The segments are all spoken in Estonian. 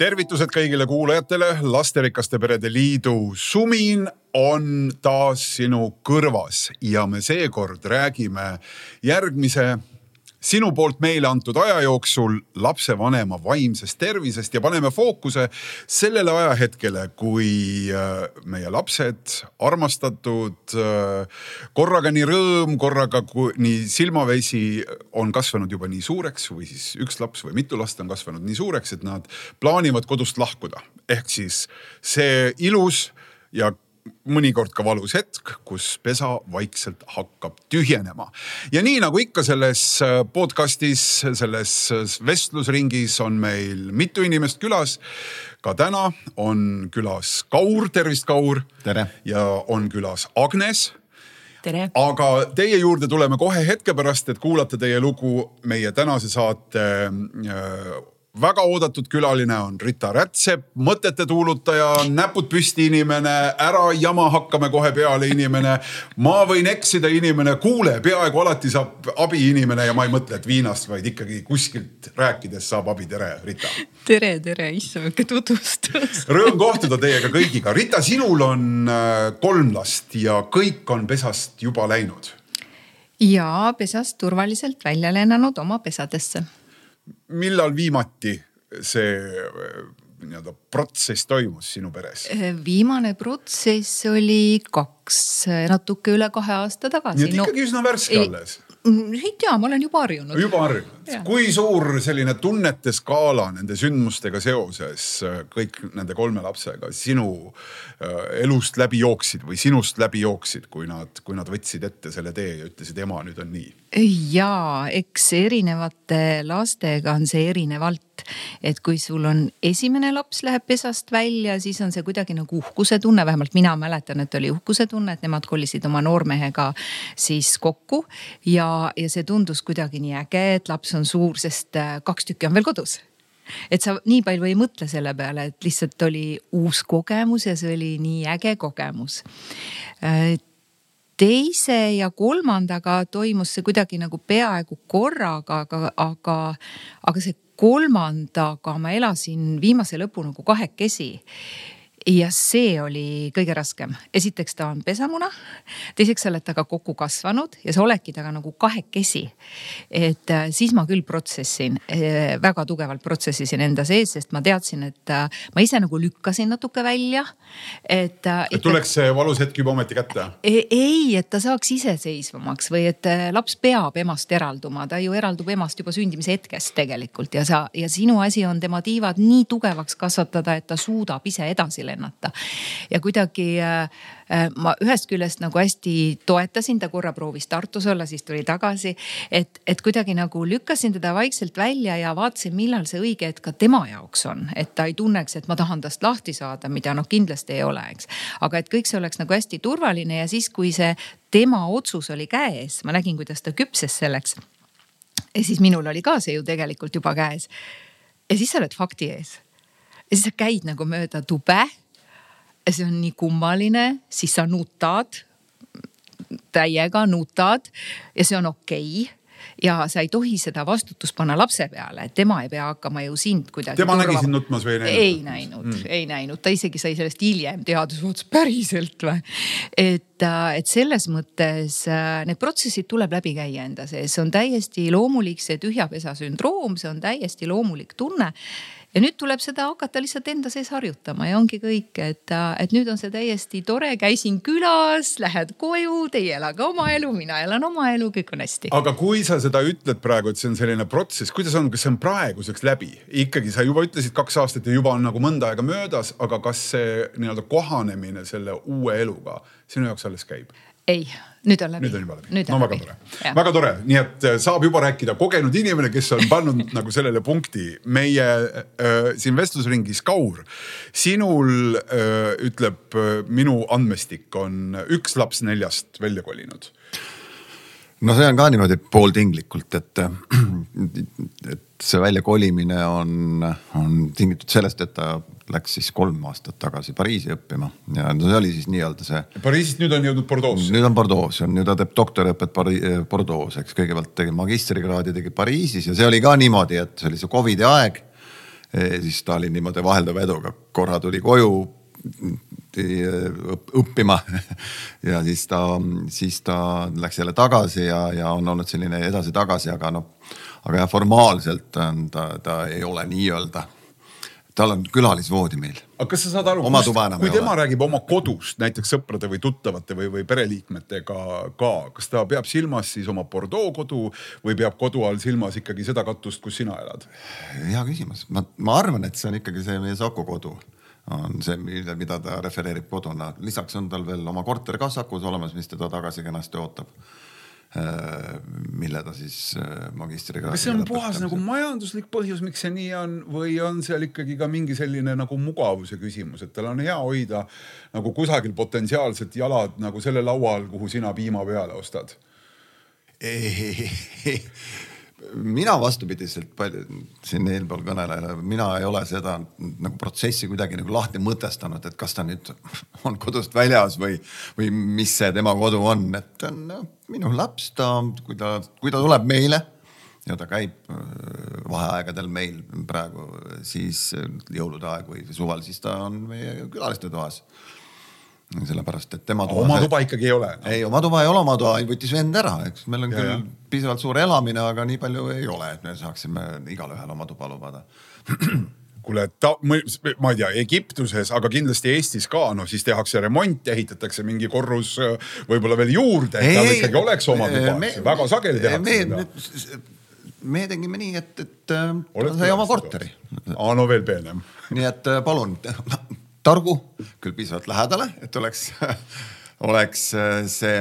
tervitused kõigile kuulajatele, Lasterikaste Perede Liidu sumin on taas sinu kõrvas ja me seekord räägime järgmise sinu poolt meile antud aja jooksul lapsevanema vaimsest tervisest ja paneme fookuse sellele ajahetkele, kui äh, meie lapsed, armastatud, äh, korraga nii rõõm, korraga nii silmavesi on kasvanud juba nii suureks või siis üks laps või mitu last on kasvanud nii suureks, et nad plaanivad kodust lahkuda. ehk siis see ilus ja mõnikord ka valus hetk, kus pesa vaikselt hakkab tühjenema. ja nii nagu ikka selles äh, podcast'is, selles äh, vestlusringis on meil mitu inimest külas. ka täna on külas Kaur, tervist, Kaur. ja on külas Agnes tere. aga teie juurde tuleme kohe hetke pärast, et kuulata teie lugu meie tänase saate äh, väga oodatud külaline on Rita Rätsep, mõtete tuulutaja, näpud püsti inimene, ära jama, hakkame kohe peale inimene. ma võin eksida inimene, kuule, peaaegu alati saab abi inimene ja ma ei mõtle, et viinast, vaid ikkagi kuskilt rääkides saab abi. tere, Rita. tere, tere, issand, väike tutvustus. Rõõm kohtuda teiega kõigiga. Rita, sinul on äh, kolm last ja kõik on pesast juba läinud. ja pesast turvaliselt välja lennanud oma pesadesse millal viimati see nii-öelda protsess toimus sinu peres? viimane protsess oli kaks, natuke üle kahe aasta tagasi. nii et ikkagi no, üsna värske alles Mm, ei tea, ma olen juba harjunud. juba harjunud. kui suur selline tunnete skaala nende sündmustega seoses äh, kõik nende kolme lapsega sinu äh, elust läbi jooksid või sinust läbi jooksid, kui nad, kui nad võtsid ette selle tee ja ütlesid, ema, nüüd on nii? Ja eks erinevate lastega on see erinevalt. Et kui sul on esimene laps läheb pesast välja, siis on see kuidagi nagu uhkuse tunne, vähemalt mina mäletan, et oli uhkuse tunne, et nemad kolisid oma noormehega siis kokku. Ja ja, see tundus kuidagi nii äge, et laps on suur, sest äh, kaks tükki on veel kodus. Et sa nii palju ei mõtle selle peale, et lihtsalt oli uus kogemus ja see oli nii äge kogemus. Äh, teise ja kolmandaga toimus see kuidagi nagu peaaegu korraga, aga, aga, aga see kolmandaga ma elasin viimase lõpu nagu kahekesi ja see oli kõige raskem. esiteks ta on pesamuna, teiseks sa oled temaga kokku kasvanud ja sa oledki temaga nagu kahekesi. et äh, siis ma küll protsessin, äh, väga tugevalt protsessisin enda sees, sest ma teadsin, et äh, ma ise nagu lükkasin natuke välja. et. et tuleks see valus hetk juba ometi kätte? E-, ei, et ta saaks iseseisvamaks või et laps peab emast eralduma, ta ju eraldub emast juba sündimise hetkest tegelikult ja sa ja sinu asi on tema tiivad nii tugevaks kasvatada, et ta suudab ise edasi lennata. Ja kuidagi äh, äh, ma ühest küljest nagu hästi toetasin, ta korra proovis Tartus olla, siis tuli tagasi. et, et kuidagi nagu lükkasin teda vaikselt välja ja vaatasin, millal see õige hetk ka tema jaoks on, et ta ei tunneks, et ma tahan tast lahti saada, mida noh, kindlasti ei ole, eks. aga et kõik see oleks nagu hästi turvaline ja siis, kui see tema otsus oli käes, ma nägin, kuidas ta küpses selleks. ja siis minul oli ka see ju tegelikult juba käes. ja siis sa oled fakti ees ja siis sa käid nagu mööda tube. See on nii kummaline, siis sa nutad, täiega nutad ja see on okei okay ja sa ei tohi seda vastutust panna lapse peale, et tema ei pea hakkama ju sind kuidagi. tema turva... nägi sind nutmas või ei näinud? ei näinud mm., ei näinud, ta isegi sai sellest hiljem siis mõtles päriselt või. et, äh, et selles mõttes äh, need protsessid tuleb läbi käia enda sees, see on täiesti loomulik, see tühja pesa sündroom, see on täiesti loomulik tunne ja nüüd tuleb seda hakata lihtsalt enda sees harjutama ja ongi kõik, et, et nüüd on see täiesti tore, käisin külas, lähed koju, teie elage oma elu, mina elan oma elu, kõik on hästi. aga kui sa seda ütled praegu, et see on selline protsess, kuidas on, kas see on praeguseks läbi? ikkagi sa juba ütlesid kaks aastat ja juba on nagu mõnda aega möödas, aga kas see nii-öelda kohanemine selle uue eluga sinu jaoks alles käib? ei, nüüd on läbi. nüüd on juba läbi, no väga tore, väga tore, nii et äh, saab juba rääkida kogenud inimene, kes on pannud nagu sellele punkti. meie äh, siin vestlusringis, Kaur, sinul äh, ütleb äh, minu andmestik on üks laps neljast välja kolinud no see on ka niimoodi pooltinglikult, et, et see väljakolimine on, on tingitud sellest, et ta läks siis kolm aastat tagasi Pariisi õppima ja no see oli siis nii-öelda see. Pariisist nüüd on jõudnud Bordeaux'i. nüüd on Bordeaux, nüüd ta teeb doktoriõpet Bordeaux, eks kõigepealt tegi magistrikraadi tegi Pariisis ja see oli ka niimoodi, et see oli see Covidi aeg. siis ta oli niimoodi vaheldava eduga, korra tuli koju õppima ja siis ta, siis ta läks jälle tagasi ja, ja on olnud selline edasi-tagasi, aga noh, aga jah, formaalselt on ta, ta ei ole nii-öelda tal on külalisvoodi meil. aga kas sa saad aru, kui tema ole. räägib oma kodust näiteks sõprade või tuttavate või, või pereliikmetega ka, kas ta peab silmas siis oma Bordeaux kodu või peab kodu all silmas ikkagi seda katust, kus sina elad? hea küsimus, ma, ma arvan, et see on ikkagi see meie Saku kodu on see, mida ta refereerib koduna. lisaks on tal veel oma korter ka Sakus olemas, mis teda tagasi kenasti ootab äh, mille ta siis äh, magistriga. kas see on puhas nagu majanduslik põhjus, miks see nii on või on seal ikkagi ka mingi selline nagu mugavuse küsimus, et tal on hea hoida nagu kusagil potentsiaalselt jalad nagu selle laua all, kuhu sina piima peale ostad? Mina vastupidiselt palju siin eelpool kõnelejale, mina ei ole seda nagu protsessi kuidagi nagu lahti mõtestanud, et kas ta nüüd on kodust väljas või, või mis see tema kodu on, et ta on no, minu laps, ta, kui ta, kui ta tuleb meile ja ta käib äh, vaheaegadel meil praegu, siis jõulude aeg või suvel, siis ta on meie külaliste toas sellepärast, et tema toa. oma tuba ikkagi ei ole no.? ei, oma tuba ei ole, oma toa võttis vend ära, eks meil on ja, küll ja. piisavalt suur elamine, aga nii palju ei ole, et me saaksime igalühel oma tuba lubada kuule, ma ei tea, Egiptuses, aga kindlasti Eestis ka, noh siis tehakse remont, ehitatakse mingi korrus võib-olla veel juurde, et tal ikkagi oleks oma tuba, väga sageli tehakse seda me tegime nii, et, et ta sai oma korteri. aa, no veel peenem. nii et palun targu, küll piisavalt lähedale, et oleks oleks äh, see,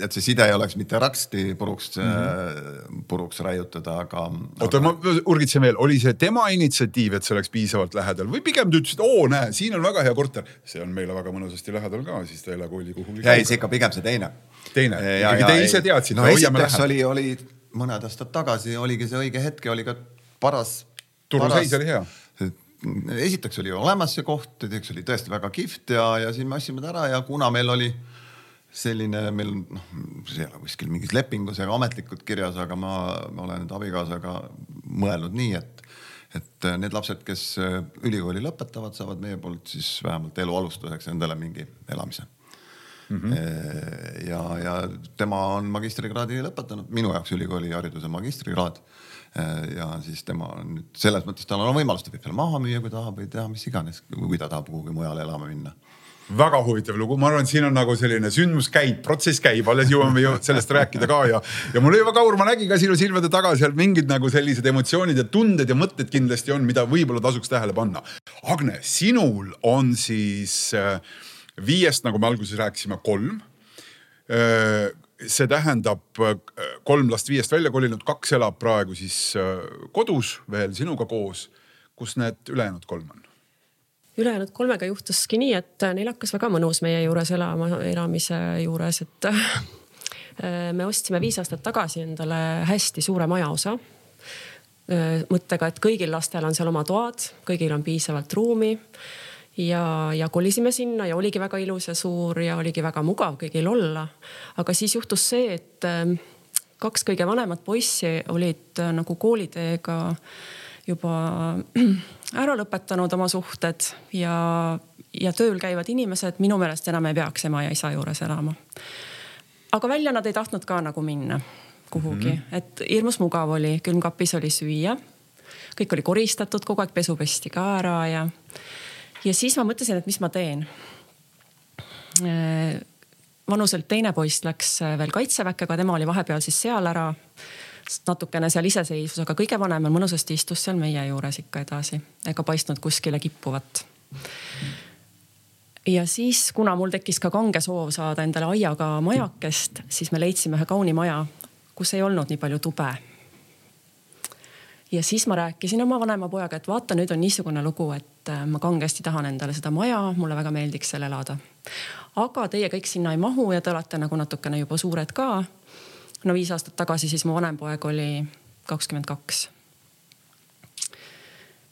et see side ei oleks mitte raksti puruks mm, -hmm. puruks raiutud, aga. oota ma urgitsen veel, oli see tema initsiatiiv, et see oleks piisavalt lähedal või pigem te ütlesite, oo näe, siin on väga hea korter, see on meile väga mõnusasti lähedal ka, siis ta ei ela kooli kuhugi. ei, see ikka pigem see teine. teine, ikkagi te ise teadsite no,. esiteks oli, oli mõned aastad tagasi oligi see õige hetk ja oli ka paras. turuseis oli hea esiteks oli olemas see koht, teiseks oli tõesti väga kihvt ja, ja siis me ostsime ta ära ja kuna meil oli selline, meil noh, see ei ole kuskil mingis lepingus ega ametlikult kirjas, aga ma, ma olen nüüd abikaasaga mõelnud nii, et, et need lapsed, kes ülikooli lõpetavad, saavad meie poolt siis vähemalt elu alustuseks endale mingi elamise mm. -hmm. ja, ja tema on magistrikraadi lõpetanud, minu jaoks ülikooli hariduse magistrikraad ja siis tema on nüüd selles mõttes, tal on võimalus, ta võib selle maha müüa, kui tahab või teha mis iganes, kui ta tahab kuhugi mujale elama minna. Väga huvitav lugu, ma arvan, et siin on nagu selline sündmus käib, protsess käib, alles jõuame ju sellest rääkida ka ja, ja mul väga Kaur, ma nägin ka sinu silmade taga seal mingid nagu sellised emotsioonid ja tunded ja mõtted kindlasti on, mida võib-olla tasuks tähele panna. Agne, sinul on siis äh, viiest, nagu me alguses rääkisime, kolm. Äh, see tähendab äh, kolm last viiest välja kolinud, kaks elab praegu siis äh, kodus veel sinuga koos. kus need ülejäänud kolm on? ülejäänud kolmega juhtuski nii, et neil hakkas väga mõnus meie juures elama, elamise juures, et äh, me ostsime viis aastat tagasi endale hästi suure majaosa. mõttega, et kõigil lastel on seal oma toad, kõigil on piisavalt ruumi ja, ja kolisime sinna ja oligi väga ilus ja suur ja oligi väga mugav kõigil olla. aga siis juhtus see, et ähm, kaks kõige vanemat poissi olid äh, nagu kooliteega juba ära lõpetanud oma suhted ja, ja tööl käivad inimesed minu meelest enam ei peaks ema ja isa juures elama. aga välja nad ei tahtnud ka nagu minna kuhugi mm, -hmm. et hirmus mugav oli, külmkapis oli süüa. kõik oli koristatud, kogu aeg pesu pesti ka ära ja ja siis ma mõtlesin, et mis ma teen. Äh, vanuselt teine poiss läks äh, veel kaitseväkke, aga tema oli vahepeal siis seal ära natukene seal iseseisvus, aga kõige vanem mõnusasti istus seal meie juures ikka edasi ega paistnud kuskile kippuvat. ja siis, kuna mul tekkis ka kange soov saada endale aiaga majakest, siis me leidsime ühe kauni maja, kus ei olnud nii palju tube. Ja siis ma rääkisin oma vanema pojaga, et vaata, nüüd on niisugune lugu, et äh, ma kangesti tahan endale seda maja, mulle väga meeldiks seal elada. aga teie kõik sinna ei mahu ja te olete nagu natukene juba suured ka. no viis aastat tagasi siis mu vanem poeg oli kakskümmend kaks.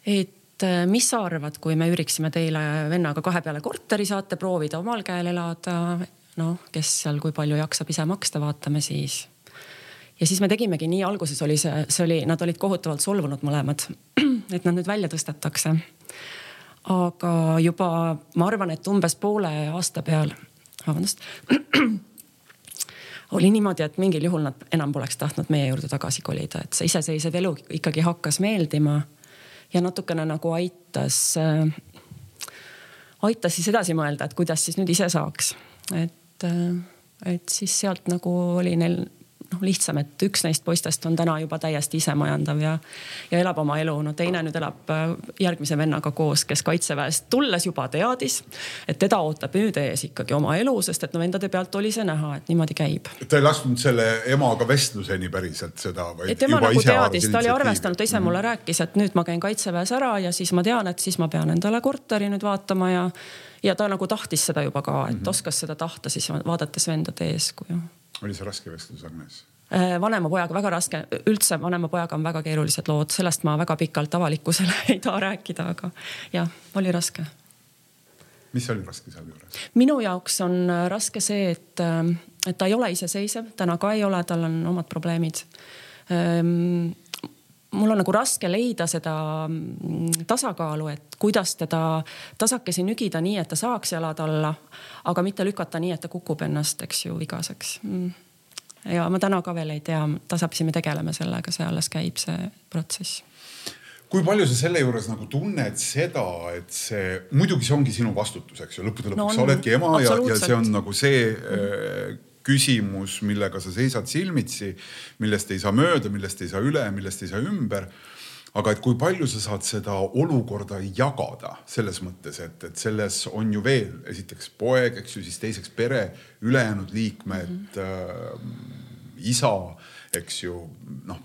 et äh, mis sa arvad, kui me üüriksime teile vennaga kahe peale korteri, saate proovida omal käel elada. noh, kes seal, kui palju jaksab ise maksta, vaatame siis. Ja siis me tegimegi nii, alguses oli see, see oli, nad olid kohutavalt solvunud mõlemad, et nad nüüd välja tõstetakse. aga juba ma arvan, et umbes poole aasta peal, vabandust oli niimoodi, et mingil juhul nad enam poleks tahtnud meie juurde tagasi kolida, et see iseseisev elu ikkagi hakkas meeldima ja natukene nagu aitas äh,, aitas siis edasi mõelda, et kuidas siis nüüd ise saaks. et, äh, et siis sealt nagu oli neil noh, lihtsam, et üks neist poistest on täna juba täiesti isemajandav ja, ja elab oma elu. no teine nüüd elab äh, järgmise vennaga koos, kes kaitseväest tulles juba teadis, et teda ootab nüüd ees ikkagi oma elu, sest et no vendade pealt oli see näha, et niimoodi käib. ta ei lasknud selle emaga vestluseni päriselt seda, tema nagu teadis, ta oli arvestanud, ta ise mm -hmm. mulle rääkis, et nüüd ma käin kaitseväes ära ja siis ma tean, et siis ma pean endale korteri nüüd vaatama ja ja ta nagu tahtis seda juba ka, et mm -hmm. oskas seda tahta siis vaadates vendade eeskuju oli see raske vestlus, Agnes? Äh, vanema pojaga väga raske, üldse vanema pojaga on väga keerulised lood, sellest ma väga pikalt avalikkusele ei taha rääkida, aga jah, oli raske. mis oli raske sealjuures? minu jaoks on äh, raske see, et, äh, et ta ei ole iseseisev, täna ka ei ole, tal on omad probleemid ehm, mul on nagu raske leida seda mm, tasakaalu, et kuidas teda tasakesi nügida nii, et ta saaks jalad alla, aga mitte lükata nii, et ta kukub ennast, eks ju, vigaseks. Mm. ja ma täna ka veel ei tea, tasapisi me tegeleme sellega, see alles käib, see protsess kui palju sa selle juures nagu tunned seda, et see, muidugi see ongi sinu vastutus, eks ju, lõppude lõpuks no, sa oledki ema ja, ja see on nagu see mm küsimus, millega sa seisad silmitsi, millest ei saa mööda, millest ei saa üle, millest ei saa ümber aga et kui palju sa saad seda olukorda jagada selles mõttes, et, et selles on ju veel esiteks poeg, eks ju, siis teiseks pere, ülejäänud liikmed mm, -hmm. äh, isa, eks ju, noh,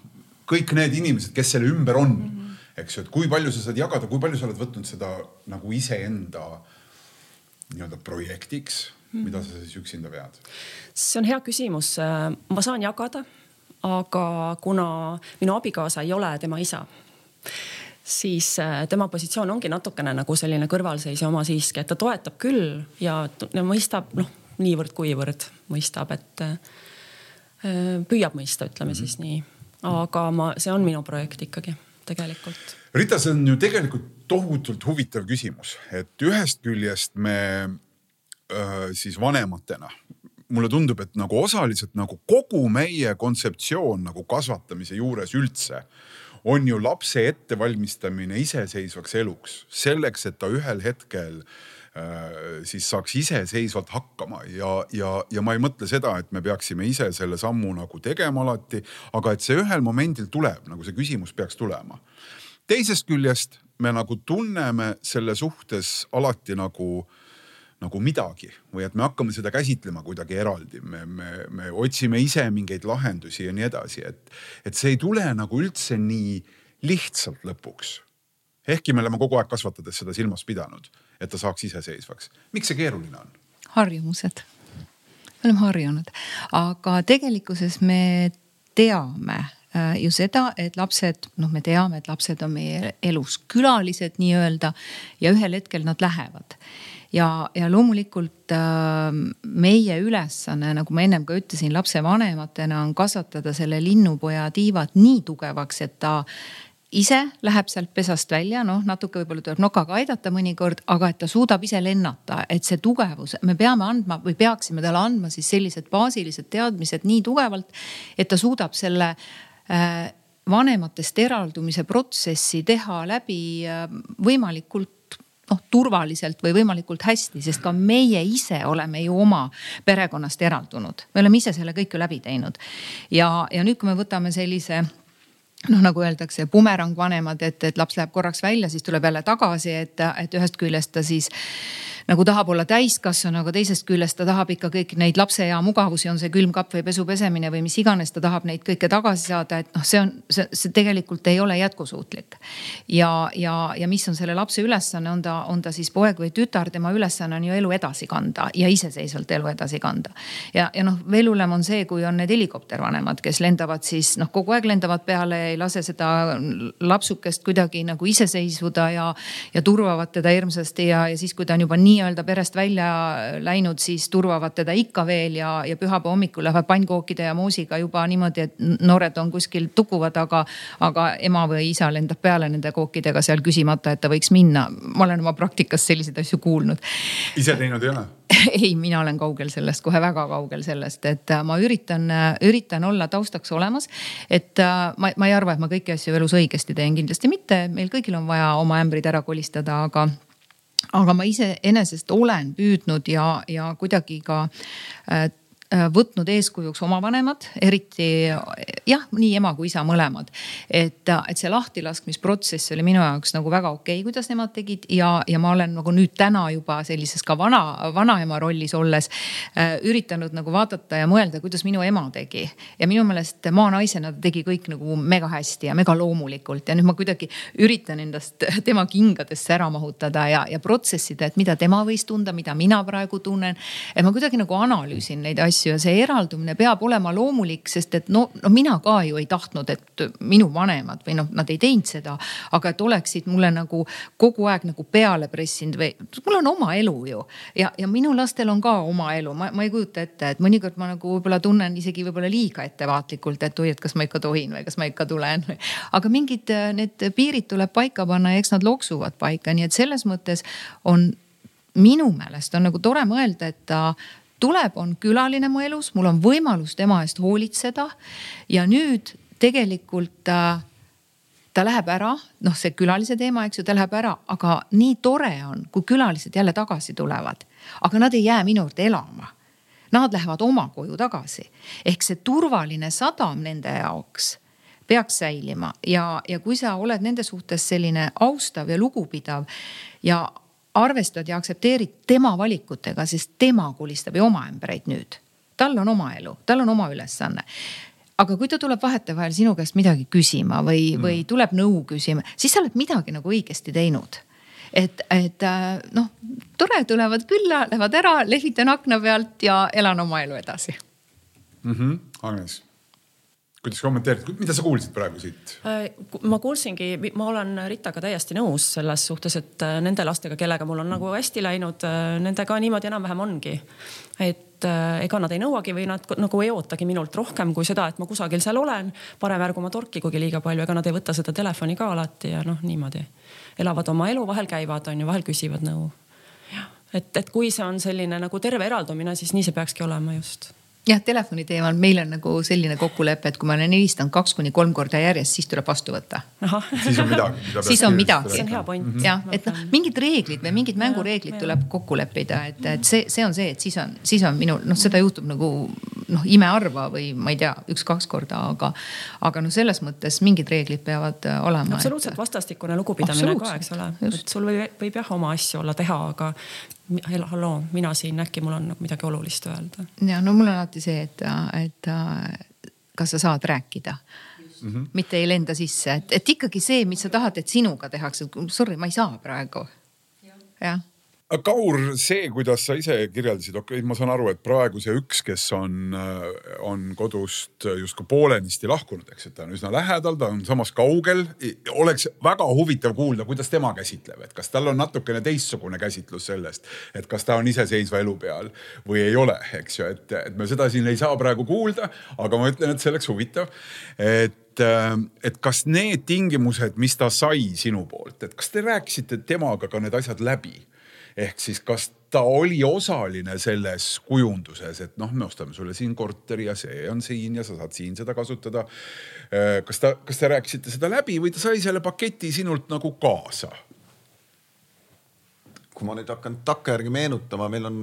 kõik need inimesed, kes selle ümber on mm, -hmm. eks ju, et kui palju sa saad jagada, kui palju sa oled võtnud seda nagu iseenda nii-öelda projektiks mida sa siis üksinda vead? see on hea küsimus. ma saan jagada, aga kuna minu abikaasa ei ole tema isa, siis äh, tema positsioon ongi natukene nagu selline kõrvalseisja oma siiski, et ta toetab küll ja mõistab noh, niivõrd-kuivõrd mõistab, et äh, püüab mõista, ütleme mm -hmm. siis nii. aga ma, see on minu projekt ikkagi tegelikult. Rita, see on ju tegelikult tohutult huvitav küsimus, et ühest küljest me siis vanematena. Mulle tundub, et nagu osaliselt nagu kogu meie kontseptsioon nagu kasvatamise juures üldse on ju lapse ettevalmistamine iseseisvaks eluks, selleks, et ta ühel hetkel äh, siis saaks iseseisvalt hakkama. Ja, ja, ja ma ei mõtle seda, et me peaksime ise selle sammu nagu tegema alati, aga et see ühel momendil tuleb, nagu see küsimus peaks tulema. teisest küljest me nagu tunneme selle suhtes alati nagu äh, nagu midagi või et me hakkame seda käsitlema kuidagi eraldi, me, me, me otsime ise mingeid lahendusi ja nii edasi, et, et see ei tule nagu üldse nii lihtsalt lõpuks. ehkki me oleme kogu aeg kasvatades seda silmas pidanud, et ta saaks iseseisvaks. miks see keeruline on? harjumused, me oleme harjunud, aga tegelikkuses me teame ju seda, et lapsed, noh, me teame, et lapsed on meie elus külalised nii-öelda ja ühel hetkel nad lähevad. Ja, ja loomulikult äh, meie ülesanne, nagu ma ennem ka ütlesin, lapsevanematena on kasvatada selle linnupoja tiivad nii tugevaks, et ta ise läheb sealt pesast välja, noh natuke võib-olla tuleb nokaga aidata mõnikord, aga et ta suudab ise lennata, et see tugevus, me peame andma või peaksime talle andma siis sellised baasilised teadmised nii tugevalt, et ta suudab selle äh, vanematest eraldumise protsessi teha läbi äh, võimalikult noh turvaliselt või võimalikult hästi, sest ka meie ise oleme ju oma perekonnast eraldunud, me oleme ise selle kõik ju läbi teinud. ja, ja nüüd, kui me võtame sellise noh, nagu öeldakse, bumerang vanemad, et, et laps läheb korraks välja, siis tuleb jälle tagasi, et, et ühest küljest ta siis nagu tahab olla täiskasvanu, aga teisest küljest ta tahab ikka kõik neid lapse hea mugavusi, on see külmkapp või pesu pesemine või mis iganes, ta tahab neid kõike tagasi saada, et noh, see on, see, see tegelikult ei ole jätkusuutlik. ja, ja, ja mis on selle lapse ülesanne, on ta, on ta siis poeg või tütar, tema ülesanne on ju elu edasi kanda ja iseseisvalt elu edasi kanda. ja, ja noh, veel hullem on see, kui on need helikoptervanemad, kes lendavad siis noh, kogu aeg lendavad peale, ei lase seda lapsukest kuidagi nagu iseseisvuda ja, ja turvavad teda hirmsasti ja, ja siis, kui ta on juba nii-öelda perest välja läinud, siis turvavad teda ikka veel ja, ja pühapäeva hommikul lähevad pannkookide ja moosiga juba niimoodi, et noored on kuskil tukuvad, aga, aga ema või isa lendab peale nende kookidega seal küsimata, et ta võiks minna. ma olen oma praktikas selliseid asju kuulnud. ise teinud ei ole? ei, mina olen kaugel sellest, kohe väga kaugel sellest, et äh, ma üritan, äh, üritan olla taustaks olemas. et äh, ma, ma ei arva, et ma kõiki asju elus õigesti teen, kindlasti mitte, meil kõigil on vaja oma ämbrid ära kolistada, aga aga ma iseenesest olen püüdnud ja, ja kuidagi ka võtnud eeskujuks oma vanemad, eriti jah, nii ema kui isa mõlemad. et, et see lahtilaskmisprotsess oli minu jaoks nagu väga okei okay,, kuidas nemad tegid ja, ja ma olen nagu nüüd täna juba sellises ka vana, vanaema rollis olles äh, üritanud nagu vaadata ja mõelda, kuidas minu ema tegi. ja minu meelest maanaisena ta tegi kõik nagu mega hästi ja mega loomulikult ja nüüd ma kuidagi üritan endast tema kingadesse ära mahutada ja, ja protsessida, et mida tema võis tunda, mida mina praegu tunnen. et ma kuidagi nagu analüüsin neid asju asju ja see eraldumine peab olema loomulik, sest et no, no mina ka ju ei tahtnud, et minu vanemad või noh, nad ei teinud seda, aga et oleksid mulle nagu kogu aeg nagu peale pressinud või mul on oma elu ju. ja, ja minu lastel on ka oma elu, ma, ma ei kujuta ette, et mõnikord ma nagu võib-olla tunnen isegi võib-olla liiga ettevaatlikult, et oi, et kas ma ikka tohin või kas ma ikka tulen. aga mingid need piirid tuleb paika panna ja eks nad loksuvad paika, nii et selles mõttes on minu meelest on nagu tore mõelda, et ta tuleb, on külaline mu elus, mul on võimalus tema eest hoolitseda. ja nüüd tegelikult äh, ta läheb ära, noh, see külalise teema, eks ju, ta läheb ära, aga nii tore on, kui külalised jälle tagasi tulevad. aga nad ei jää minu juurde elama. Nad lähevad oma koju tagasi ehk see turvaline sadam nende jaoks peaks säilima ja, ja kui sa oled nende suhtes selline austav ja lugupidav ja arvestad ja aktsepteerid tema valikutega, sest tema kolistab ju oma ämbreid nüüd. tal on oma elu, tal on oma ülesanne aga kui ta tuleb vahetevahel sinu käest midagi küsima või mm., või tuleb nõu küsima, siis sa oled midagi nagu õigesti teinud. et, et äh, noh, tore, tulevad külla, lähevad ära, lehvitan akna pealt ja elan oma elu edasi mm. -hmm. Agnes kuidas kommenteerid, mida sa kuulsid praegu siit? Äh, ma kuulsingi, ma olen Ritaga täiesti nõus selles suhtes, et äh, nende lastega, kellega mul on nagu hästi läinud, äh, nendega niimoodi enam-vähem ongi. et ega nad ei nõuagi või nad nagu ei ootagi minult rohkem kui seda, et ma kusagil seal olen. parem ärgu ma torkigugi liiga palju, ega nad ei võta seda telefoni ka alati ja noh, niimoodi. elavad oma elu, vahel käivad, on ju, vahel küsivad nõu. et, et kui see on selline nagu terve eraldumine, siis nii see peakski olema just jah, telefoni teemal meil on nagu selline kokkulepe, et kui ma olen helistanud kaks kuni kolm korda järjest, siis tuleb vastu võtta. siis on midagi. siis on midagi. see on hea point. Mhm. jah, et noh, mingid reeglid või mingid mängureeglid tuleb kokku leppida, et, et see, see on see, et siis on, siis on minul noh, seda juhtub nagu noh, imeharva või ma ei tea, üks-kaks korda, aga, aga noh, selles mõttes mingid reeglid peavad äh, olema. absoluutselt et... vastastikune lugupidamine ka, eks ole, et sul võib, võib jah oma asju olla teha, aga halloo, mina siin, äkki mul on nagu midagi olulist öelda. ja no mul on alati see, et, et kas sa saad rääkida Mm -hmm. mitte ei lenda sisse, et, et ikkagi see, mis sa tahad, et sinuga tehakse, sorry, ma ei saa praegu. jah Kaur, see, kuidas sa ise kirjeldasid, okei okay,, ma saan aru, et praegu see üks, kes on, on kodust justkui poolenisti lahkunud, eks, et ta on üsna lähedal, ta on samas kaugel. oleks väga huvitav kuulda, kuidas tema käsitleb, et kas tal on natukene teistsugune käsitlus sellest, et kas ta on iseseisva elu peal või ei ole, eks ju, et, et me seda siin ei saa praegu kuulda, aga ma ütlen, et see oleks huvitav. et et kas need tingimused, mis ta sai sinu poolt, et kas te rääkisite temaga ka need asjad läbi? Ehk siis, kas ta oli osaline selles kujunduses, et noh, me ostame sulle siin korteri ja see on siin ja sa saad siin seda kasutada. Äh, kas ta, kas te rääkisite seda läbi või ta sai selle paketi sinult nagu kaasa? kui ma nüüd hakkan takkajärgi meenutama, meil on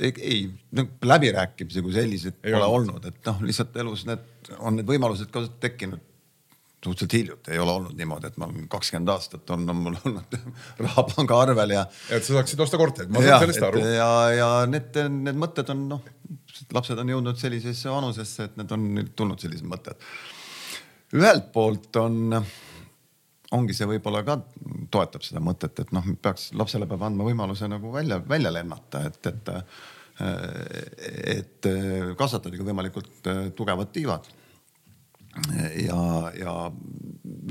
ei, ei läbirääkimisi kui selliseid ei pole olnud, et noh, lihtsalt elus need on need võimalused ka tekkinud suhteliselt hiljuti, ei ole olnud niimoodi, et ma kakskümmend aastat on, on mul olnud raha pangaarvel ja. et sa saaksid osta korterit, ma saan sellest aru. ja, ja need, need mõtted on noh, lapsed on jõudnud sellisesse vanusesse, et need on tulnud sellised mõtted. ühelt poolt on, ongi see võib-olla ka toetab seda mõtet, et noh, peaks, lapsele peab andma võimaluse nagu välja, välja lennata, et, et et kasvatadagi võimalikult tugevad tiivad ja, ja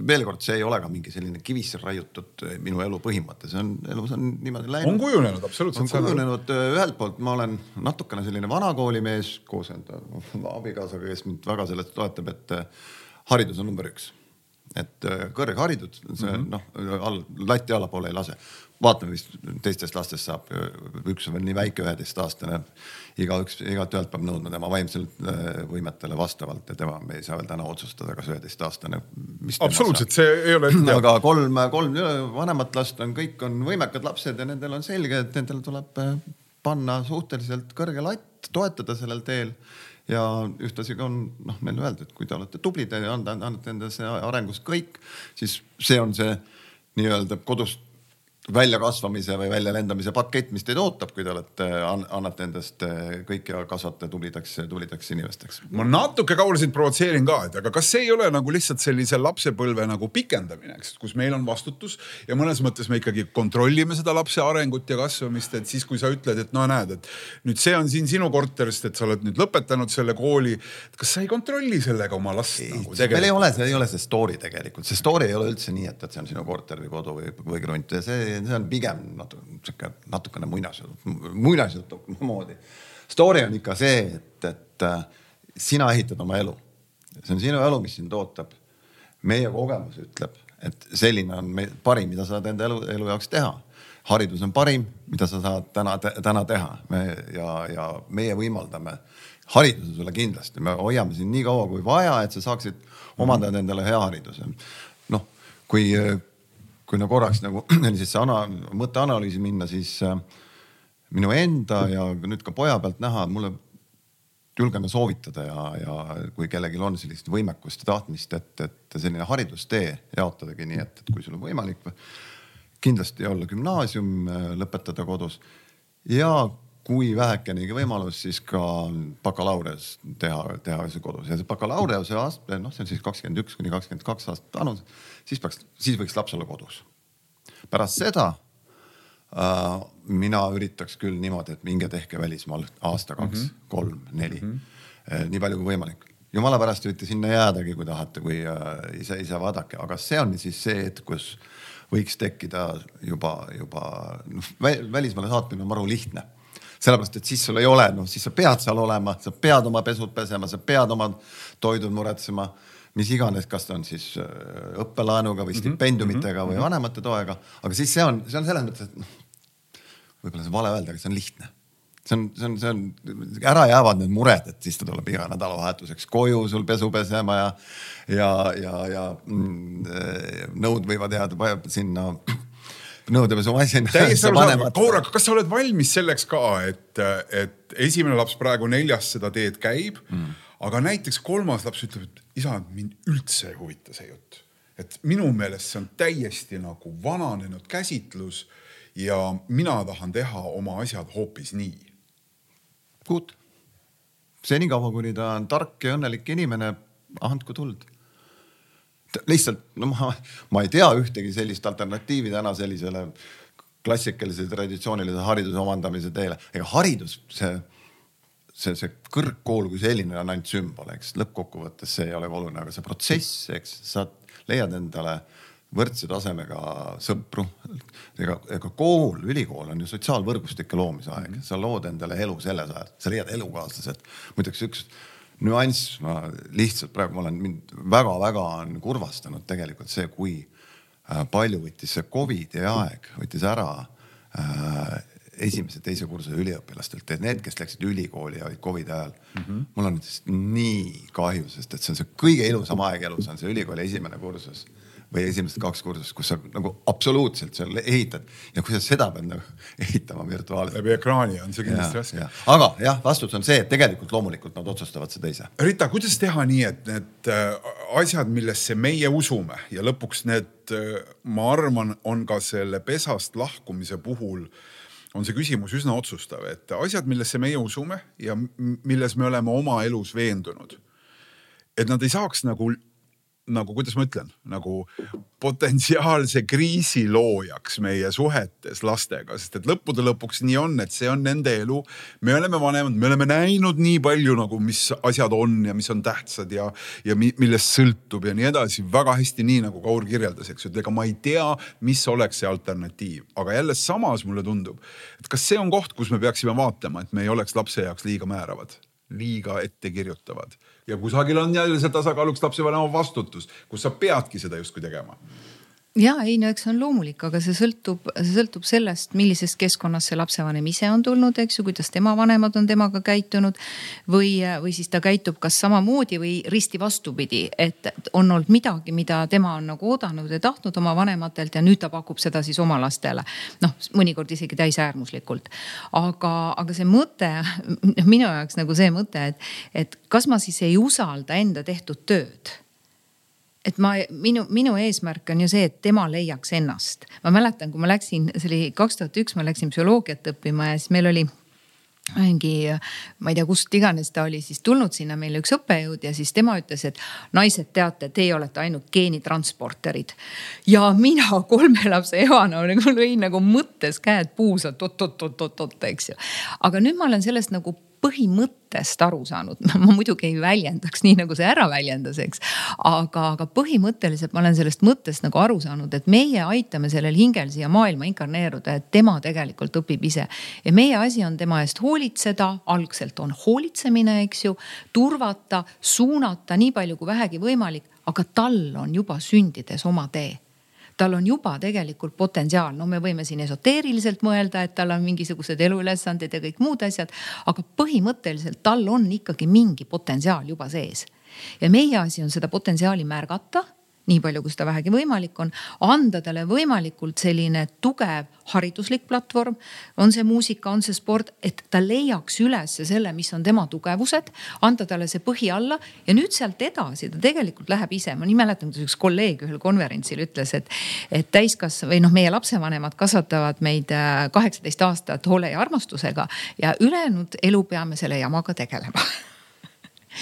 veel kord, see ei ole ka mingi selline kivisse raiutud minu elu põhimõte, see on, elus on niimoodi läinud. on kujunenud absoluutselt. on kujunenud, ühelt poolt ma olen natukene selline vanakoolimees koos enda abikaasaga, kes mind väga selles toetab, et haridus on number üks. et kõrgharidus, see mm -hmm. noh, all, latti allapoole ei lase vaatame, mis teistest lastest saab. üks on veel nii väike, üheteistaastane. igaüks, igaühelt peab nõudma tema vaimselt äh, võimetele vastavalt ja tema, me ei saa veel täna otsustada, kas üheteistaastane. absoluutselt, see ei ole. aga kolm, kolm vanemat last on, kõik on võimekad lapsed ja nendel on selge, et nendel tuleb äh, panna suhteliselt kõrge latt, toetada sellel teel ja ühtlasi ka on noh, meile öeldud, kui te olete tublid ja annate endasse arengus kõik, siis see on see nii-öelda kodust väljakasvamise või väljalendamise pakett, mis teid ootab, kui te olete, annate endast eh, kõik ja kasvate tublideks, tublideks inimesteks. ma natuke kaua sind provotseerin ka, et aga kas see ei ole nagu lihtsalt sellise lapsepõlve nagu pikendamine, eks, kus meil on vastutus ja mõnes mõttes me ikkagi kontrollime seda lapse arengut ja kasvamist, et siis, kui sa ütled, et no näed, et nüüd see on siin sinu korterist, et sa oled nüüd lõpetanud selle kooli. kas sa ei kontrolli sellega oma last ei, nagu meil ei ole, see ei ole see story tegelikult, see story ei ole üldse nii, et, et see on sinu korter või kodu või, või krunt ja see see on pigem natuke sihuke natukene muinasjutt, muinasjutu moodi. Story on ikka see, et, et äh, sina ehitad oma elu. see on sinu elu, mis sind ootab. meie kogemus ütleb, et selline on meil parim, mida sa saad enda elu, elu jaoks teha. haridus on parim, mida sa saad täna, täna teha me, ja, ja meie võimaldame hariduse sulle kindlasti, me hoiame sind nii kaua kui vaja, et sa saaksid omandada endale hea hariduse. noh, kui kui no korraks nagu sellisesse ana, mõtteanalüüsi minna, siis äh, minu enda ja nüüd ka poja pealt näha, mulle julgeme soovitada ja, ja kui kellelgi on sellist võimekust ja tahtmist, et, et selline haridustee jaotadagi nii, et, et kui sul on võimalik kindlasti olla gümnaasium, äh, lõpetada kodus. Ja kui vähekenegi võimalus, siis ka bakalaureus teha, teha see kodus ja see bakalaureuse aste, noh, see on siis kakskümmend üks kuni kakskümmend kaks aastat vanus, siis peaks, siis võiks laps olla kodus. pärast seda äh, mina üritaks küll niimoodi, et minge tehke välismaal aasta, kaks mm, -hmm. kolm, neli mm, -hmm. nii palju kui võimalik jumala pärast võite sinna jäädagi, kui tahate, kui äh, ise, ise vaadake, aga see on siis see hetk, kus võiks tekkida juba, juba noh, välismaale saatmine on maru lihtne sellepärast, et siis sul ei ole, noh siis sa pead seal olema, sa pead oma pesud pesema, sa pead oma toidud muretsema mis iganes, kas ta on siis äh, õppelaenuga või mhm, stipendiumitega mm -hmm. või mhm. vanemate toega, aga siis see on, see on selles mõttes, et noh, võib-olla see on vale öelda, aga see on lihtne. see on, see on, see on, ära jäävad need mured, et siis ta tuleb iga nädalavahetuseks koju sul pesu pesema ja, ja, ja, ja mm, äh, nõud võivad jääda sinna Kaur, aga kas sa oled valmis selleks ka, et, et esimene laps praegu neljas seda teed käib mm., aga näiteks kolmas laps ütleb, et isa, mind üldse ei huvita see jutt. et minu meelest see on täiesti nagu vananenud käsitlus ja mina tahan teha oma asjad hoopis nii. Good. senikaua, kuni ta on tark ja õnnelik inimene, andku tuld lihtsalt no ma, ma ei tea ühtegi sellist alternatiivi täna sellisele klassikalise traditsioonilise hariduse omandamise teele. ega haridus, see, see, see kõrgkool kui selline on ainult sümbol, eks lõppkokkuvõttes see ei ole oluline, aga see protsess, eks sa leiad endale võrdse tasemega sõpru. ega, ega kool, ülikool on ju sotsiaalvõrgustike loomise aeg, mhm. sa lood endale elu selles ajas, sa leiad elukaaslased. muideks üks nüanss, ma lihtsalt praegu ma olen, mind väga-väga on kurvastanud tegelikult see, kui äh, palju võttis see Covidi aeg, võttis ära äh, esimese-teise kursuse üliõpilastelt, et need, kes läksid ülikooli ja olid Covidi ajal mm. -hmm. mul on nii kahju, sest et see on see kõige ilusam aeg elus on see ülikooli esimene kursus või esimesed kaks kursust, kus sa nagu absoluutselt seal ehitad ja kui sa seda pead nagu ehitama virtuaalselt. läbi ekraani on see kindlasti raske. aga jah, vastus on see, et tegelikult loomulikult nad otsustavad seda ise. Rita, kuidas teha nii, et need äh, asjad, millesse meie usume ja lõpuks need, äh, ma arvan, on ka selle pesast lahkumise puhul on see küsimus üsna otsustav, et asjad, millesse meie usume ja milles me oleme oma elus veendunud, et nad ei saaks nagu nagu, kuidas ma ütlen, nagu potentsiaalse kriisi loojaks meie suhetes lastega, sest et lõppude lõpuks nii on, et see on nende elu. me oleme vanemad, me oleme näinud nii palju nagu, mis asjad on ja mis on tähtsad ja, ja millest sõltub ja nii edasi. väga hästi, nii nagu Kaur kirjeldas, eks ju, et ega ma ei tea, mis oleks see alternatiiv, aga jälle samas mulle tundub, et kas see on koht, kus me peaksime vaatama, et me ei oleks lapse jaoks liiga määravad, liiga ettekirjutavad ja kusagil on jälle see tasakaaluks lapsevanema vastutus, kus sa peadki seda justkui tegema ja ei no eks see on loomulik, aga see sõltub, see sõltub sellest, millisest keskkonnast see lapsevanem ise on tulnud, eks ju, kuidas tema vanemad on temaga käitunud. või, või siis ta käitub kas samamoodi või risti vastupidi, et on olnud midagi, mida tema on nagu oodanud ja tahtnud oma vanematelt ja nüüd ta pakub seda siis oma lastele. noh, mõnikord isegi täisäärmuslikult. aga, aga see mõte, minu jaoks nagu see mõte, et, et kas ma siis ei usalda enda tehtud tööd et ma, minu, minu eesmärk on ju see, et tema leiaks ennast. ma mäletan, kui ma läksin, see oli kaks tuhat üks, ma läksin psühholoogiat õppima ja siis meil oli mingi, ma ei tea, kust iganes ta oli siis tulnud sinna meile üks õppejõud ja siis tema ütles, et naised, teate, teie olete ainult geenitransporterid. ja mina kolme lapse emana nagu lõin nagu mõttes käed puusa, et oot-oot-oot-oot, eks ju. aga nüüd ma olen sellest nagu põhimõttest aru saanud, ma muidugi ei väljendaks nii, nagu see ära väljendas, eks. aga, aga põhimõtteliselt ma olen sellest mõttest nagu aru saanud, et meie aitame sellel hingel siia maailma inkarneeruda, et tema tegelikult õpib ise. ja meie asi on tema eest hoolitseda, algselt on hoolitsemine, eks ju, turvata, suunata nii palju kui vähegi võimalik, aga tal on juba sündides oma tee tal on juba tegelikult potentsiaal, no me võime siin esoteeriliselt mõelda, et tal on mingisugused eluülesanded ja kõik muud asjad, aga põhimõtteliselt tal on ikkagi mingi potentsiaal juba sees. ja meie asi on seda potentsiaali märgata nii palju, kui seda vähegi võimalik on, anda talle võimalikult selline tugev hariduslik platvorm. on see muusika, on see sport, et ta leiaks üles selle, mis on tema tugevused, anda talle see põhi alla ja nüüd sealt edasi ta tegelikult läheb ise. ma nii mäletan, kuidas üks kolleeg ühel konverentsil ütles, et, et täiskasvanu või noh, meie lapsevanemad kasvatavad meid äh, kaheksateist aastat hoole ja armastusega ja ülejäänud elu peame selle jamaga tegelema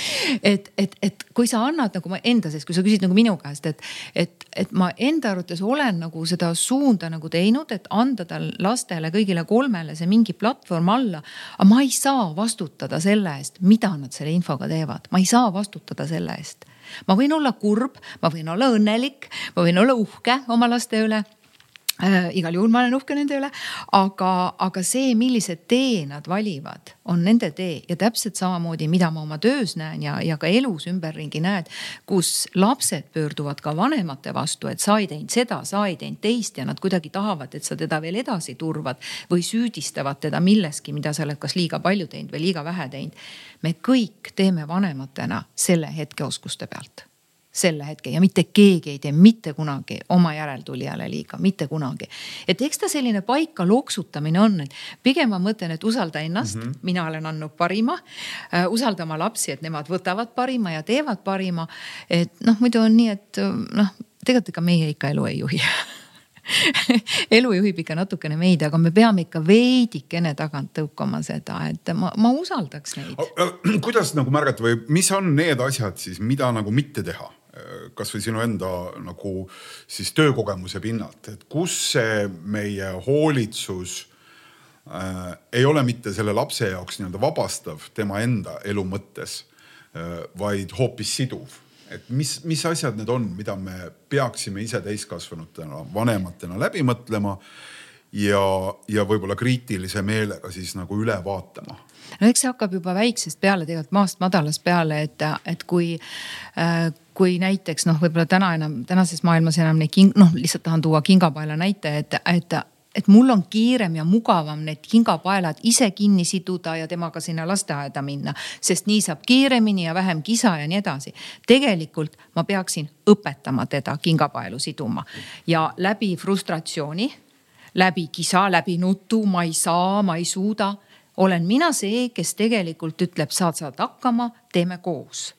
et, et, et kui sa annad nagu ma enda sees, kui sa küsid nagu minu käest, et, et, et ma enda arvates olen nagu seda suunda nagu teinud, et anda tal lastele kõigile kolmele see mingi platvorm alla. aga ma ei saa vastutada selle eest, mida nad selle infoga teevad, ma ei saa vastutada selle eest ma võin olla kurb, ma võin olla õnnelik, ma võin olla uhke oma laste üle äh,. igal juhul ma olen uhke nende üle, aga, aga see, millise tee nad valivad, on nende tee ja täpselt samamoodi, mida ma oma töös näen ja, ja ka elus ümberringi näed, kus lapsed pöörduvad ka vanemate vastu, et sa ei teinud seda, sa ei teinud teist ja nad kuidagi tahavad, et sa teda veel edasi turvad või süüdistavad teda milleski, mida sa oled kas liiga palju teinud või liiga vähe teinud. me kõik teeme vanematena selle hetkeoskuste pealt selle hetke ja mitte keegi ei tee mitte kunagi oma järeltulijale liiga, mitte kunagi. et eks ta selline paika loksutamine on, et pigem ma mõtlen, et usalda ennast mm, -hmm. mina olen andnud parima uh,. usalda oma lapsi, et nemad võtavad parima ja teevad parima. et noh, muidu on nii, et noh, tegelikult ega meie ikka elu ei juhi elu juhib ikka natukene meid, aga me peame ikka veidikene tagant tõukama seda, et ma, ma usaldaks neid. kuidas nagu märgata või mis on need asjad siis, mida nagu mitte teha? Kasvõi sinu enda nagu siis töökogemuse pinnalt, et kus see meie hoolitsus äh, ei ole mitte selle lapse jaoks nii-öelda vabastav tema enda elu mõttes äh,, vaid hoopis siduv. et mis, mis asjad need on, mida me peaksime ise täiskasvanutena, vanematena läbi mõtlema ja, ja võib-olla kriitilise meelega siis nagu üle vaatama no eks see hakkab juba väiksest peale, tegelikult maast madalast peale, et, et kui äh, kui näiteks noh, võib-olla täna enam, tänases maailmas enam neid king-, noh, lihtsalt tahan tuua kingapaela näite, et, et et mul on kiirem ja mugavam need kingapaelad ise kinni siduda ja temaga sinna lasteaeda minna, sest nii saab kiiremini ja vähem kisa ja nii edasi. tegelikult ma peaksin õpetama teda kingapaelu siduma ja läbi frustratsiooni, läbi kisa, läbi nutu, ma ei saa, ma ei suuda olen mina see, kes tegelikult ütleb, saad, saad hakkama, teeme koos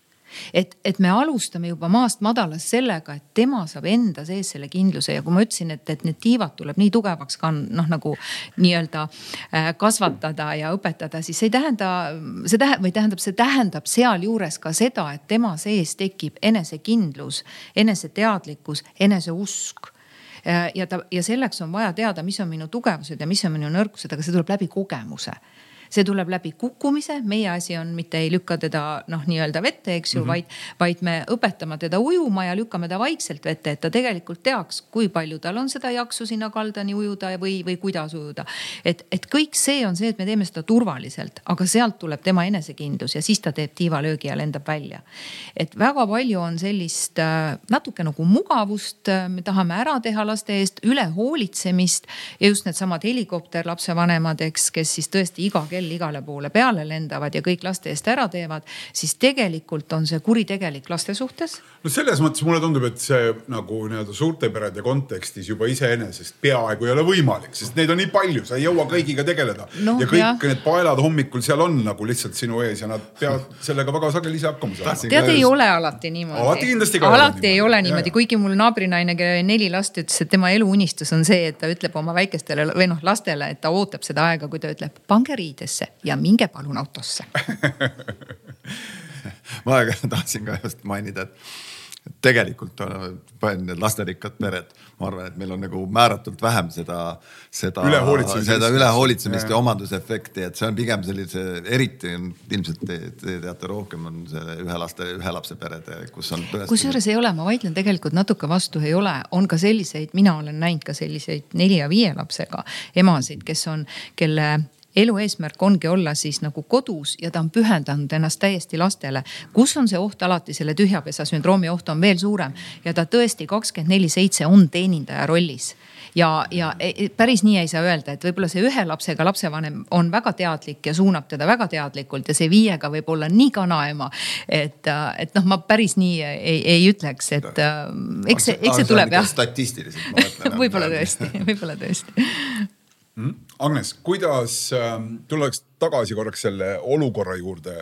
et, et me alustame juba maast madalast sellega, et tema saab enda sees selle kindluse. Ja kui ma ütlesin, et, et need tiivad tuleb nii tugevaks ka noh, nagu nii-öelda äh, kasvatada ja õpetada, siis see ei tähenda, see tähendab või tähendab, see tähendab sealjuures ka seda, et tema sees tekib enesekindlus, eneseteadlikkus, eneseusk. Äh, ja ta ja selleks on vaja teada, mis on minu tugevused ja mis on minu nõrkused, aga see tuleb läbi kogemuse see tuleb läbi kukkumise, meie asi on mitte ei lükka teda noh, nii-öelda vette, eks ju mm, -hmm. vaid, vaid me õpetame teda ujuma ja lükkame ta vaikselt vette, et ta tegelikult teaks, kui palju tal on seda jaksu sinna kaldani ujuda või, või kuidas ujuda. et, et kõik see on see, et me teeme seda turvaliselt, aga sealt tuleb tema enesekindlus ja siis ta teeb tiivalöögi ja lendab välja. et väga palju on sellist äh, natuke nagu mugavust, äh, me tahame ära teha laste eest, üle hoolitsemist ja just needsamad helikopterlapsevanemad, eks, kes siis tõesti iga kell igale poole peale lendavad ja kõik laste eest ära teevad, siis tegelikult on see kuritegelik laste suhtes. no selles mõttes mulle tundub, et see nagu nii-öelda suurte perede kontekstis juba iseenesest peaaegu ei ole võimalik, sest neid on nii palju, sa ei jõua kõigiga tegeleda no,. ja kõik jah. need paelad hommikul seal on nagu lihtsalt sinu ees ja nad peavad sellega väga sageli ise hakkama saama. tead, ei ole alati niimoodi. alati kindlasti ka. alati ei ole niimoodi, kuigi mul naabrinaine, kellel oli neli last, ütles, et tema eluunistus on see, et ta ütleb oma väikestele või noh, lastele, et ta ootab seda aega, kui ta ütleb, pange riidesse autosse ja minge palun autosse ma tahtsin ka just mainida, et tegelikult need lasterikkad pered, ma arvan, et meil on nagu määratult vähem seda, seda, seda ülehoolitsemist ja omandusefekti, et see on pigem sellise, eriti ilmselt te, te teate rohkem, on see ühe laste, ühe lapse perede, kus on. kusjuures ei ole, ma vaidlen tegelikult natuke vastu, ei ole, on ka selliseid, mina olen näinud ka selliseid nelja ja viie lapsega emasid, kes on, kelle elu eesmärk ongi olla siis nagu kodus ja ta on pühendanud ennast täiesti lastele. kus on see oht alati, selle tühjapesa sündroomi oht on veel suurem ja ta tõesti kakskümmend neli seitse on teenindaja rollis ja, ja e, e, päris nii ei saa öelda, et võib-olla see ühe lapsega lapsevanem on väga teadlik ja suunab teda väga teadlikult ja see viiega võib olla nii kanaema. et, et noh, ma päris nii ei, ei ütleks, et eks see, eks see tuleb jah. statistiliselt ma mõtlen võib-olla tõesti, võib-olla tõesti. Agnes, kuidas äh,, tuleks tagasi korraks selle olukorra juurde,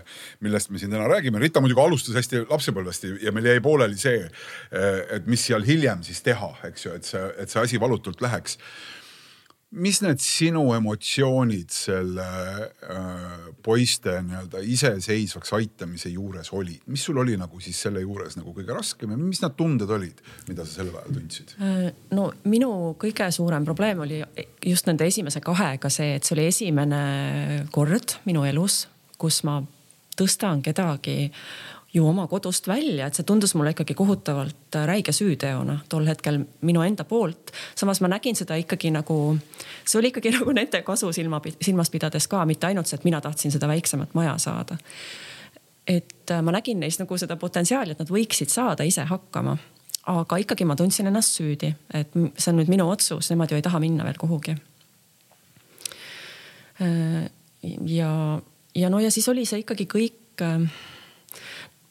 millest me siin täna räägime. Rita muidugi alustas hästi lapsepõlvest ja meil jäi pooleli see, äh, et mis seal hiljem siis teha, eks ju, et see, et see asi valutult läheks mis need sinu emotsioonid selle äh, poiste nii-öelda iseseisvaks aitamise juures olid, mis sul oli nagu siis selle juures nagu kõige raskem ja mis need tunded olid, mida sa sel ajal tundsid? Äh, no minu kõige suurem probleem oli just nende esimese kahega see, et see oli esimene kord minu elus, kus ma tõstan kedagi ju oma kodust välja, et see tundus mulle ikkagi kohutavalt äh, räige süüteona tol hetkel minu enda poolt. samas ma nägin seda ikkagi nagu, see oli ikkagi nagu nende kasu silma, silmas pidades ka, mitte ainult see, et mina tahtsin seda väiksemat maja saada. et äh, ma nägin neis nagu seda potentsiaali, et nad võiksid saada ise hakkama. aga ikkagi ma tundsin ennast süüdi, et see on nüüd minu otsus, nemad ju ei taha minna veel kuhugi. Äh, ja, ja no ja siis oli see ikkagi kõik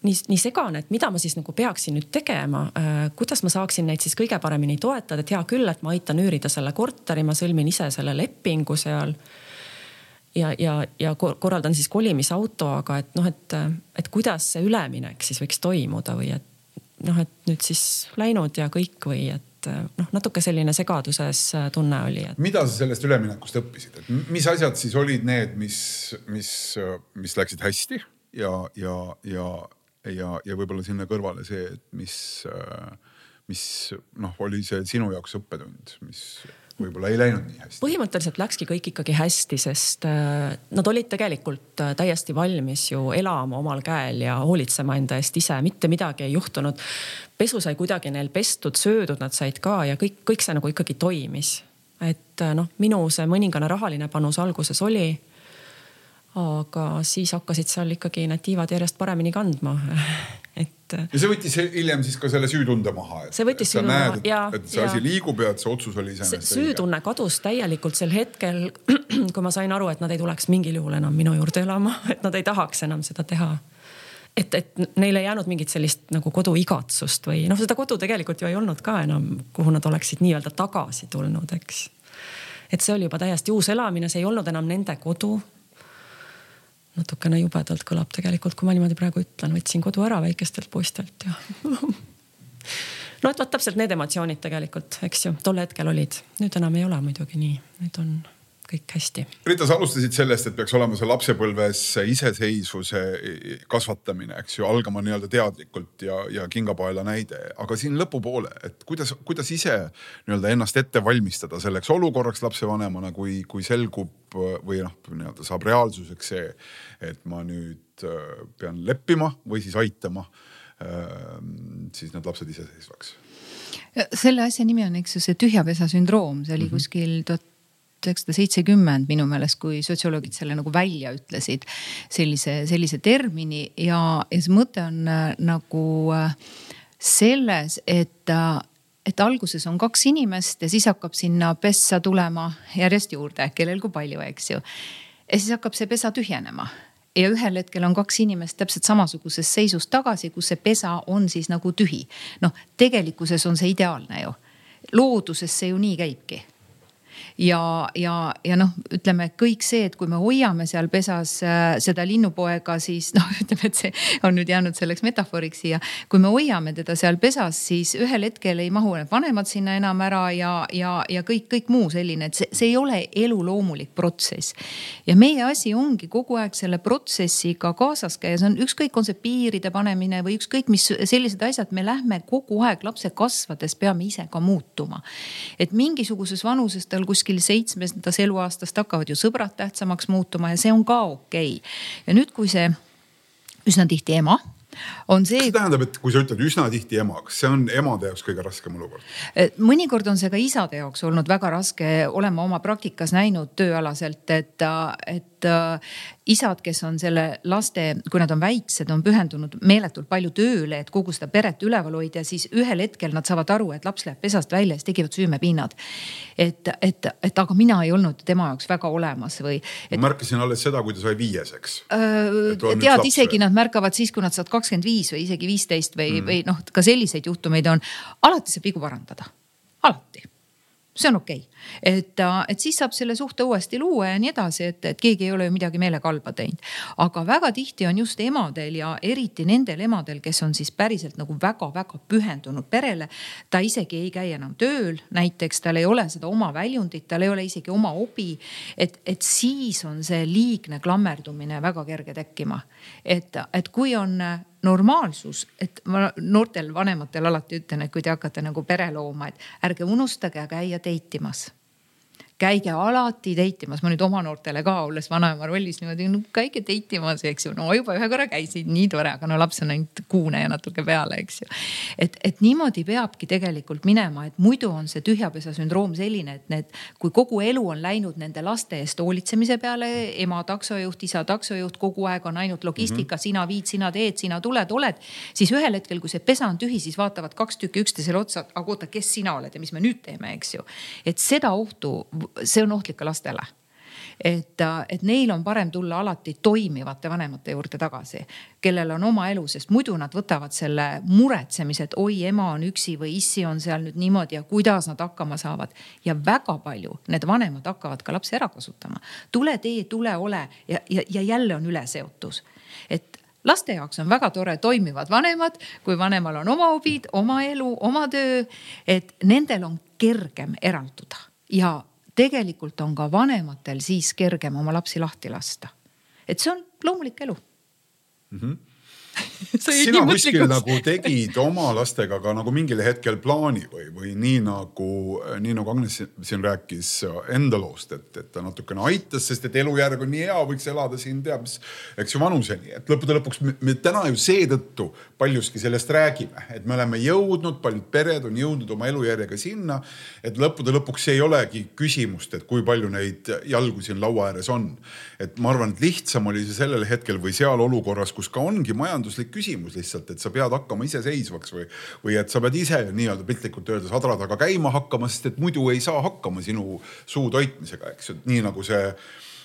nii, nii segane, et mida ma siis nagu peaksin nüüd tegema äh,. kuidas ma saaksin neid siis kõige paremini toetada, et hea küll, et ma aitan üürida selle korteri, ma sõlmin ise selle lepingu seal. ja, ja, ja korraldan siis kolimisauto, aga et noh, et, et kuidas see üleminek siis võiks toimuda või et noh, et nüüd siis läinud ja kõik või et noh, natuke selline segaduses tunne oli et.... mida sa sellest üleminekust õppisid, et mis asjad siis olid need, mis, mis, mis läksid hästi ja, ja, ja ja, ja võib-olla sinna kõrvale see, et mis, mis noh, oli see sinu jaoks õppetund, mis võib-olla ei läinud nii hästi. põhimõtteliselt läkski kõik ikkagi hästi, sest äh, nad olid tegelikult äh, täiesti valmis ju elama omal käel ja hoolitsema enda eest ise, mitte midagi ei juhtunud. pesu sai kuidagi neil pestud, söödud nad said ka ja kõik, kõik see nagu ikkagi toimis. et äh, noh, minu see mõningane rahaline panus alguses oli aga siis hakkasid seal ikkagi need tiivad järjest paremini kandma et. ja see võttis hiljem siis ka selle süütunde maha. see võttis süütunde maha ja. et see ja. asi liigub ja et see otsus oli iseenesest. süütunne kadus täielikult sel hetkel, kui ma sain aru, et nad ei tuleks mingil juhul enam minu juurde elama, et nad ei tahaks enam seda teha et, et neil ei jäänud mingit sellist nagu koduigatsust või noh, seda kodu tegelikult ju ei olnud ka enam, kuhu nad oleksid nii-öelda tagasi tulnud, eks. et see oli juba täiesti uus elamine, see ei olnud enam nende kodu. Natukene jubedalt kõlab tegelikult, kui ma niimoodi praegu ütlen, võtsin kodu ära väikestelt poistelt ja no et vot täpselt need emotsioonid tegelikult, eks ju, tol hetkel olid, nüüd enam ei ole muidugi nii, nüüd on kõik hästi. Rita, sa alustasid sellest, et peaks olema see lapsepõlves iseseisvuse kasvatamine, eks ju, algama nii-öelda teadlikult ja, ja kingapaela näide, aga siin lõpupoole, et kuidas, kuidas ise nii-öelda ennast ette valmistada selleks olukorraks lapsevanemana, kui, kui selgub või noh, nii-öelda saab reaalsuseks see, et ma nüüd äh, pean leppima või siis aitama äh, siis need lapsed iseseisvaks selle asja nimi on, eks ju, see tühjapesa sündroom, see oli mm -hmm. kuskil tuhat üheksasada seitsekümmend minu meelest, kui sotsioloogid selle nagu välja ütlesid. sellise, sellise termini ja, ja see mõte on äh, nagu äh, selles, et äh, et alguses on kaks inimest ja siis hakkab sinna pessa tulema järjest juurde, kellel kui palju, eks ju. ja siis hakkab see pesa tühjenema ja ühel hetkel on kaks inimest täpselt samasuguses seisus tagasi, kus see pesa on siis nagu tühi. noh, tegelikkuses on see ideaalne ju. looduses see ju nii käibki ja, ja, ja noh, ütleme kõik see, et kui me hoiame seal pesas äh, seda linnupoega, siis noh, ütleme, et see on nüüd jäänud selleks metafooriks siia. kui me hoiame teda seal pesas, siis ühel hetkel ei mahu need vanemad sinna enam ära ja, ja, ja kõik, kõik muu selline, et see, see ei ole eluloomulik protsess. ja meie asi ongi kogu aeg selle protsessiga kaasas käia, see on ükskõik, on see piiride panemine või ükskõik mis sellised asjad, me lähme kogu aeg lapse kasvades peame ise ka muutuma. et mingisuguses vanuses tal kuskil kuskil seitsmendas eluaastast hakkavad ju sõbrad tähtsamaks muutuma ja see on ka okei okay.. ja nüüd, kui see üsna tihti ema on see. see tähendab, et kui sa ütled üsna tihti ema, kas see on emade jaoks kõige raskem olukord? mõnikord on see ka isade jaoks olnud väga raske, olen ma oma praktikas näinud tööalaselt, et, et isad, kes on selle laste, kui nad on väiksed, on pühendunud meeletult palju tööle, et kogu seda peret üleval hoida, siis ühel hetkel nad saavad aru, et laps läheb pesast välja, siis tekivad süümepinnad. et, et, et aga mina ei olnud tema jaoks väga olemas või et.... ma märkasin alles seda, kui ta sai viieseks äh,. tead, isegi nad märkavad siis, kui nad saavad kakskümmend viis või isegi viisteist või mm., või noh, ka selliseid juhtumeid on. alati saab vigu parandada, alati see on okei okay., et, et siis saab selle suhte uuesti luua ja nii edasi, et, et keegi ei ole ju midagi meelega halba teinud. aga väga tihti on just emadel ja eriti nendel emadel, kes on siis päriselt nagu väga-väga pühendunud perele. ta isegi ei käi enam tööl, näiteks tal ei ole seda oma väljundit, tal ei ole isegi oma hobi. et, et siis on see liigne klammerdumine väga kerge tekkima. et, et kui on normaalsus, et ma noortel vanematel alati ütlen, et kui te hakkate nagu pere looma, et ärge unustage käia date imas käige alati date imas, ma nüüd oma noortele ka olles vanaema rollis niimoodi, no käige date imas, eks ju, no juba ühe korra käisid, nii tore, aga no laps on ainult kuune ja natuke peale, eks ju. et, et niimoodi peabki tegelikult minema, et muidu on see tühjapesa sündroom selline, et need, kui kogu elu on läinud nende laste eest hoolitsemise peale, ema taksojuht, isa taksojuht, kogu aeg on ainult logistika mm, -hmm. sina viid, sina teed, sina tuled, oled. siis ühel hetkel, kui see pesa on tühi, siis vaatavad kaks tükki üksteisele otsa, aga oota, kes sina oled ja mis me nüüd teeme, eks ju. et seda ohtu see on ohtlik ka lastele et, et neil on parem tulla alati toimivate vanemate juurde tagasi, kellel on oma elu, sest muidu nad võtavad selle muretsemise, et oi, ema on üksi või issi on seal nüüd niimoodi ja kuidas nad hakkama saavad. ja väga palju need vanemad hakkavad ka lapsi ära kasutama. tule tee, tule ole ja, ja, ja jälle on üleseotus. et laste jaoks on väga tore toimivad vanemad, kui vanemal on oma hobid, oma elu, oma töö, et nendel on kergem eralduda ja tegelikult on ka vanematel siis kergem oma lapsi lahti lasta. et see on loomulik elu mm. -hmm sina kuskil nagu tegid oma lastega ka nagu mingil hetkel plaani või, või nii nagu, nii nagu Agnes siin rääkis enda loost, et, et ta natukene aitas, sest et elujärg on nii hea, võiks elada siin teab mis, eks ju vanuseni, et lõppude lõpuks me, me täna ju seetõttu paljuski sellest räägime, et me oleme jõudnud, paljud pered on jõudnud oma elujärjega sinna, et lõppude lõpuks ei olegi küsimust, et kui palju neid jalgu siin laua ääres on. et ma arvan, et lihtsam oli see sellel hetkel või seal olukorras, kus ka ongi majanduslik küsimus lihtsalt, et sa pead hakkama iseseisvaks või, või et sa pead ise nii-öelda piltlikult öeldes adra taga käima hakkama, sest et muidu ei saa hakkama sinu suu toitmisega, eks ju, nii nagu see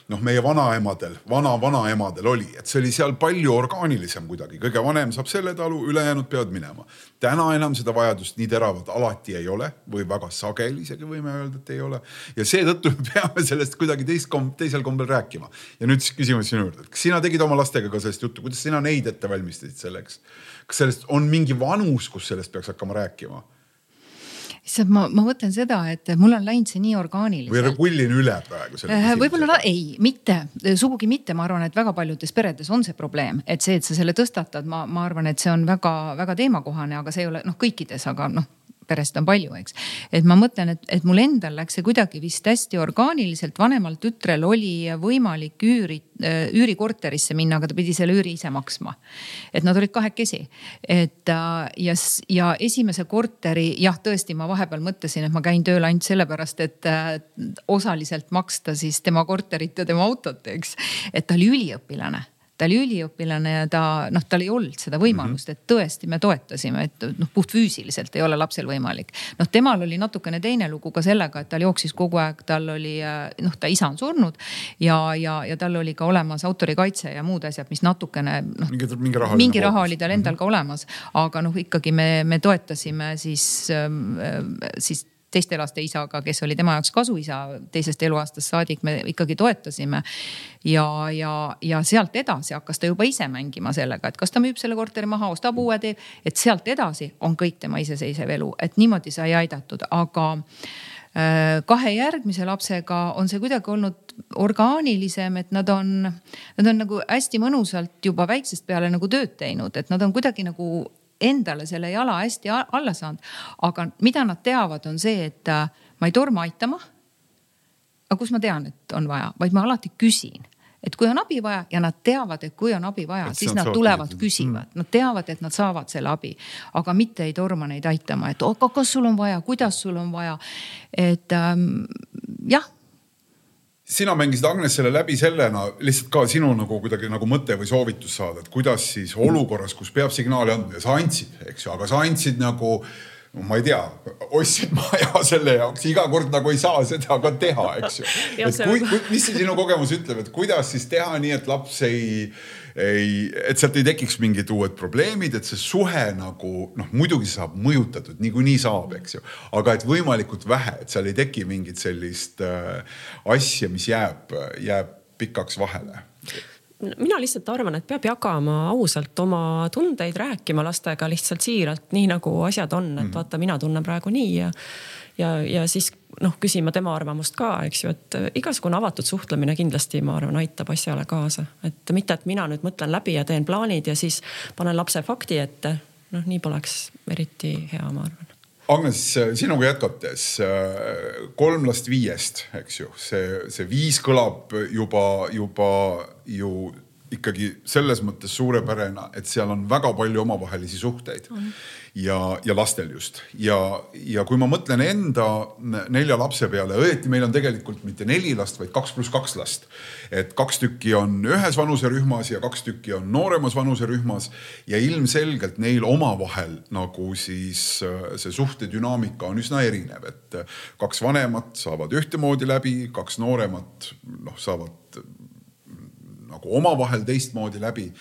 noh, meie vanaemadel, vana-vanaemadel oli, et see oli seal palju orgaanilisem kuidagi, kõige vanem saab selle talu, ülejäänud peavad minema. täna enam seda vajadust nii teravat alati ei ole või väga sageli isegi võime öelda, et ei ole. ja seetõttu me peame sellest kuidagi teist kom-, teisel kombel rääkima. ja nüüd siis küsimus sinu juurde, et kas sina tegid oma lastega ka sellest juttu, kuidas sina neid ette valmistasid selleks? kas sellest on mingi vanus, kus sellest peaks hakkama rääkima? Issand, ma, ma mõtlen seda, et mul on läinud see nii orgaaniliselt. või rullin üle praegu selle küsimuse? võib-olla ei, mitte, sugugi mitte, ma arvan, et väga paljudes peredes on see probleem, et see, et sa selle tõstatad, ma, ma arvan, et see on väga-väga teemakohane, aga see ei ole noh, kõikides, aga noh peresid on palju, eks. et ma mõtlen, et, et mul endal läks see kuidagi vist hästi orgaaniliselt, vanemal tütrel oli võimalik üüri, äh, üürikorterisse minna, aga ta pidi selle üüri ise maksma. et nad olid kahekesi, et äh, ja, ja esimese korteri jah, tõesti, ma vahepeal mõtlesin, et ma käin tööl ainult sellepärast, et äh, osaliselt maksta siis tema korterit ja tema autot, eks. et ta oli üliõpilane ta oli üliõpilane ja ta noh, tal ei olnud seda võimalust, et tõesti me toetasime, et noh, puhtfüüsiliselt ei ole lapsel võimalik. noh, temal oli natukene teine lugu ka sellega, et tal jooksis kogu aeg, tal oli noh, ta isa on surnud ja, ja, ja tal oli ka olemas autorikaitse ja muud asjad, mis natukene noh. mingi, mingi raha, mingi raha oli tal endal mm -hmm. ka olemas, aga noh, ikkagi me, me toetasime siis, ähm, äh, siis teiste laste isaga, kes oli tema jaoks kasuisa teisest eluaastast saadik, me ikkagi toetasime. ja, ja, ja sealt edasi hakkas ta juba ise mängima sellega, et kas ta müüb selle korteri maha, ostab uue tee, et sealt edasi on kõik tema iseseisev elu, et niimoodi sai aidatud, aga äh, kahe järgmise lapsega on see kuidagi olnud orgaanilisem, et nad on, nad on nagu hästi mõnusalt juba väiksest peale nagu tööd teinud, et nad on kuidagi nagu endale selle jala hästi alla saanud. aga mida nad teavad, on see, et äh, ma ei torma aitama. aga kus ma tean, et on vaja, vaid ma alati küsin et kui on abi vaja ja nad teavad, et kui on abi vaja, siis nad tulevad, küsivad, nad teavad, et nad saavad selle abi, aga mitte ei torma neid aitama, et aga kas sul on vaja, kuidas sul on vaja. et ähm, jah sina mängisid Agnesele läbi sellena lihtsalt ka sinu nagu kuidagi nagu mõte või soovitus saada, et kuidas siis olukorras, kus peab signaali andma ja sa andsid, eks ju, aga sa andsid nagu ma ei tea, ostsid maja selle jaoks, iga kord nagu ei saa seda ka teha, eks ju. et kui, kui, mis see sinu kogemus ütleb, et kuidas siis teha nii, et laps ei ei, et sealt ei tekiks mingid uued probleemid, et see suhe nagu noh, muidugi saab mõjutatud, niikuinii saab, eks ju. aga et võimalikult vähe, et seal ei teki mingit sellist äh, asja, mis jääb, jääb pikaks vahele mina lihtsalt arvan, et peab jagama ausalt oma tundeid, rääkima lastega lihtsalt siiralt, nii nagu asjad on, et mhm. vaata, mina tunnen praegu nii ja ja, ja siis noh, küsima tema arvamust ka, eks ju, et igasugune avatud suhtlemine kindlasti, ma arvan, aitab asjale kaasa, et mitte, et mina nüüd mõtlen läbi ja teen plaanid ja siis panen lapse fakti ette. noh, nii poleks eriti hea, ma arvan. Agnes, sinuga jätkates kolm last viiest, eks ju, see, see viis kõlab juba, juba ju ikkagi selles mõttes suurepärane, et seal on väga palju omavahelisi suhteid mm. Ja, ja lastel just ja, ja kui ma mõtlen enda nelja lapse peale, õieti meil on tegelikult mitte neli last, vaid kaks pluss kaks last. et kaks tükki on ühes vanuserühmas ja kaks tükki on nooremas vanuserühmas ja ilmselgelt neil omavahel nagu siis see suhtedünaamika on üsna erinev, et kaks vanemat saavad ühtemoodi läbi, kaks nooremat noh, saavad nagu omavahel teistmoodi läbi.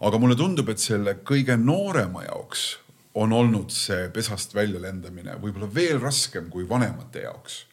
aga mulle tundub, et selle kõige noorema jaoks on olnud see pesast välja lendamine võib-olla veel raskem kui vanemate jaoks.